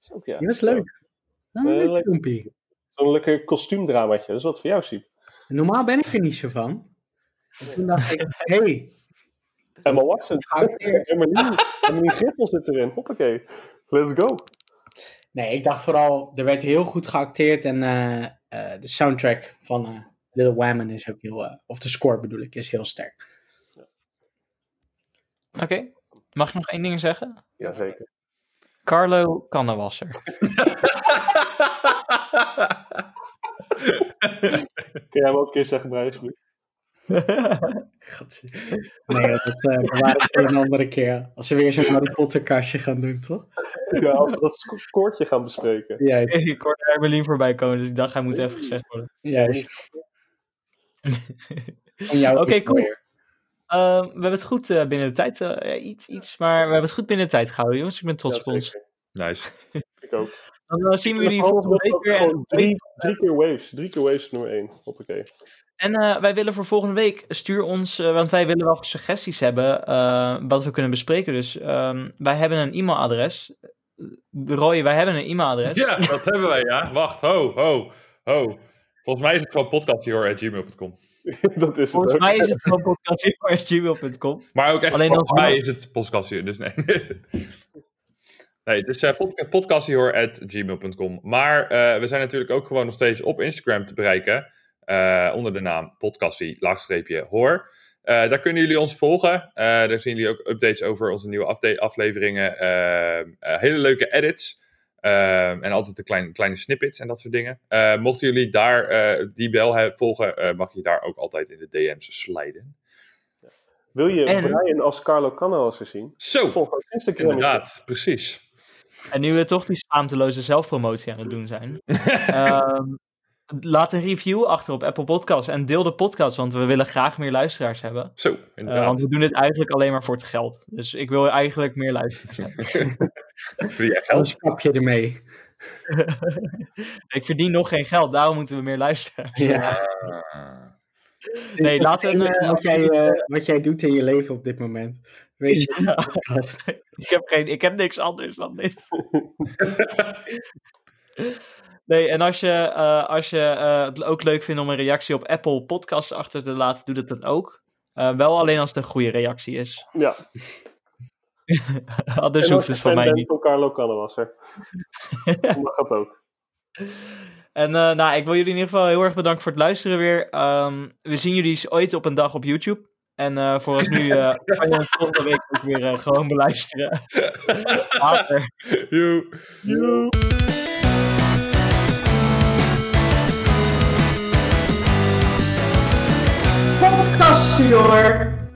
Is ook, ja. Die was Zo. leuk. Dat was een Eh, leuk leuk. filmpje. Zo'n lekker kostuumdramaatje. Dat is wat voor jou, Siep. Normaal ben ik er niet zo van. En toen dacht ik, hey, Emma Watson. Emily Griffel zit erin. Hoppakee. Let's go. Nee, ik dacht vooral, er werd heel goed geacteerd en eh, eh, de soundtrack van eh, Little Whammon is ook heel, eh, of de score bedoel ik, is heel sterk. Oké. Mag ik nog één ding zeggen? Jazeker. Carlo Kannewasser. Kun jij hem ook een keer zeggen, Brian, nee, dat eh bewaar ik voor een andere keer. Als we weer zo'n Harry Potter kastje gaan doen, toch? Ja, als we dat scoortje gaan bespreken. Juist, ik hoorde Hermelien voorbij komen, dus ik dacht hij moet even gezegd worden. juist. Oké, cool. Ehm, we hebben het goed eh, binnen de tijd, eh, iets, iets, maar we hebben het goed binnen de tijd gehouden, jongens. Ik ben trots op ons. Nice. Ik ook. Dan eh, zien we jullie volgende week weer. En, drie, drie keer waves. Drie keer waves nummer één. Hoppakee. en eh, wij willen voor volgende week, stuur ons, want wij willen wel suggesties hebben eh, wat we kunnen bespreken. Dus ehm, wij hebben een e-mailadres. Roy, wij hebben een e-mailadres. Ja, dat hebben wij, ja. Wacht, ho, ho, ho. Volgens mij is het gewoon podcastjoor.gmail.com. dat is het Volgens mij is het gewoon podcast.gmail.com. Maar ook echt, Alleen volgens mij is het podcastjoor, dus nee. Nee, het is uh, podcastjoor.gmail.com. Maar eh, we zijn natuurlijk ook gewoon nog steeds op Instagram te bereiken. eh, onder de naam podcastie, laagstreepje, hoor. Eh, daar kunnen jullie ons volgen. Eh, daar zien jullie ook updates over onze nieuwe afleveringen. eh, eh, hele leuke edits. Eh, en altijd de kleine, kleine snippets en dat soort dingen. Eh, mochten jullie daar eh, die wel he- volgen, eh, mag je daar ook altijd in de DM's sliden. Wil je En- Brian als Carlo Canales zien? Zo, Volg op Instagram. inderdaad, precies. En nu we toch die schaamteloze zelfpromotie aan het doen zijn. ehm, laat een review achter op Apple Podcasts. En deel de podcast, want we willen graag meer luisteraars hebben. Zo, Eh, inderdaad. want we doen dit eigenlijk alleen maar voor het geld. Dus ik wil eigenlijk meer luisteraars hebben. Wil jij Dan geld? je ermee. ik verdien nog geen geld, daarom moeten we meer luisteraars. Ja. Ah. Nee, laat een, Enige eh, wat, jij, eh, wat jij doet in je leven op dit moment. Weet je, Ja. Ik heb, geen, ik heb niks anders dan dit. Nee, en als je, eh, als je eh, het ook leuk vindt om een reactie op Apple Podcasts achter te laten, doe dat dan ook. Eh, wel alleen als het een goede reactie is. Ja. Anders en hoeft het van fan mij niet. van Carlo mag dat ook. En nou, ik wil jullie in ieder geval heel erg bedanken voor het luisteren weer. Ehm, we zien jullie ooit op een dag op YouTube. En voor ons nu kan je ons volgende week ook weer gewoon beluisteren. Later. Joe. Hoor.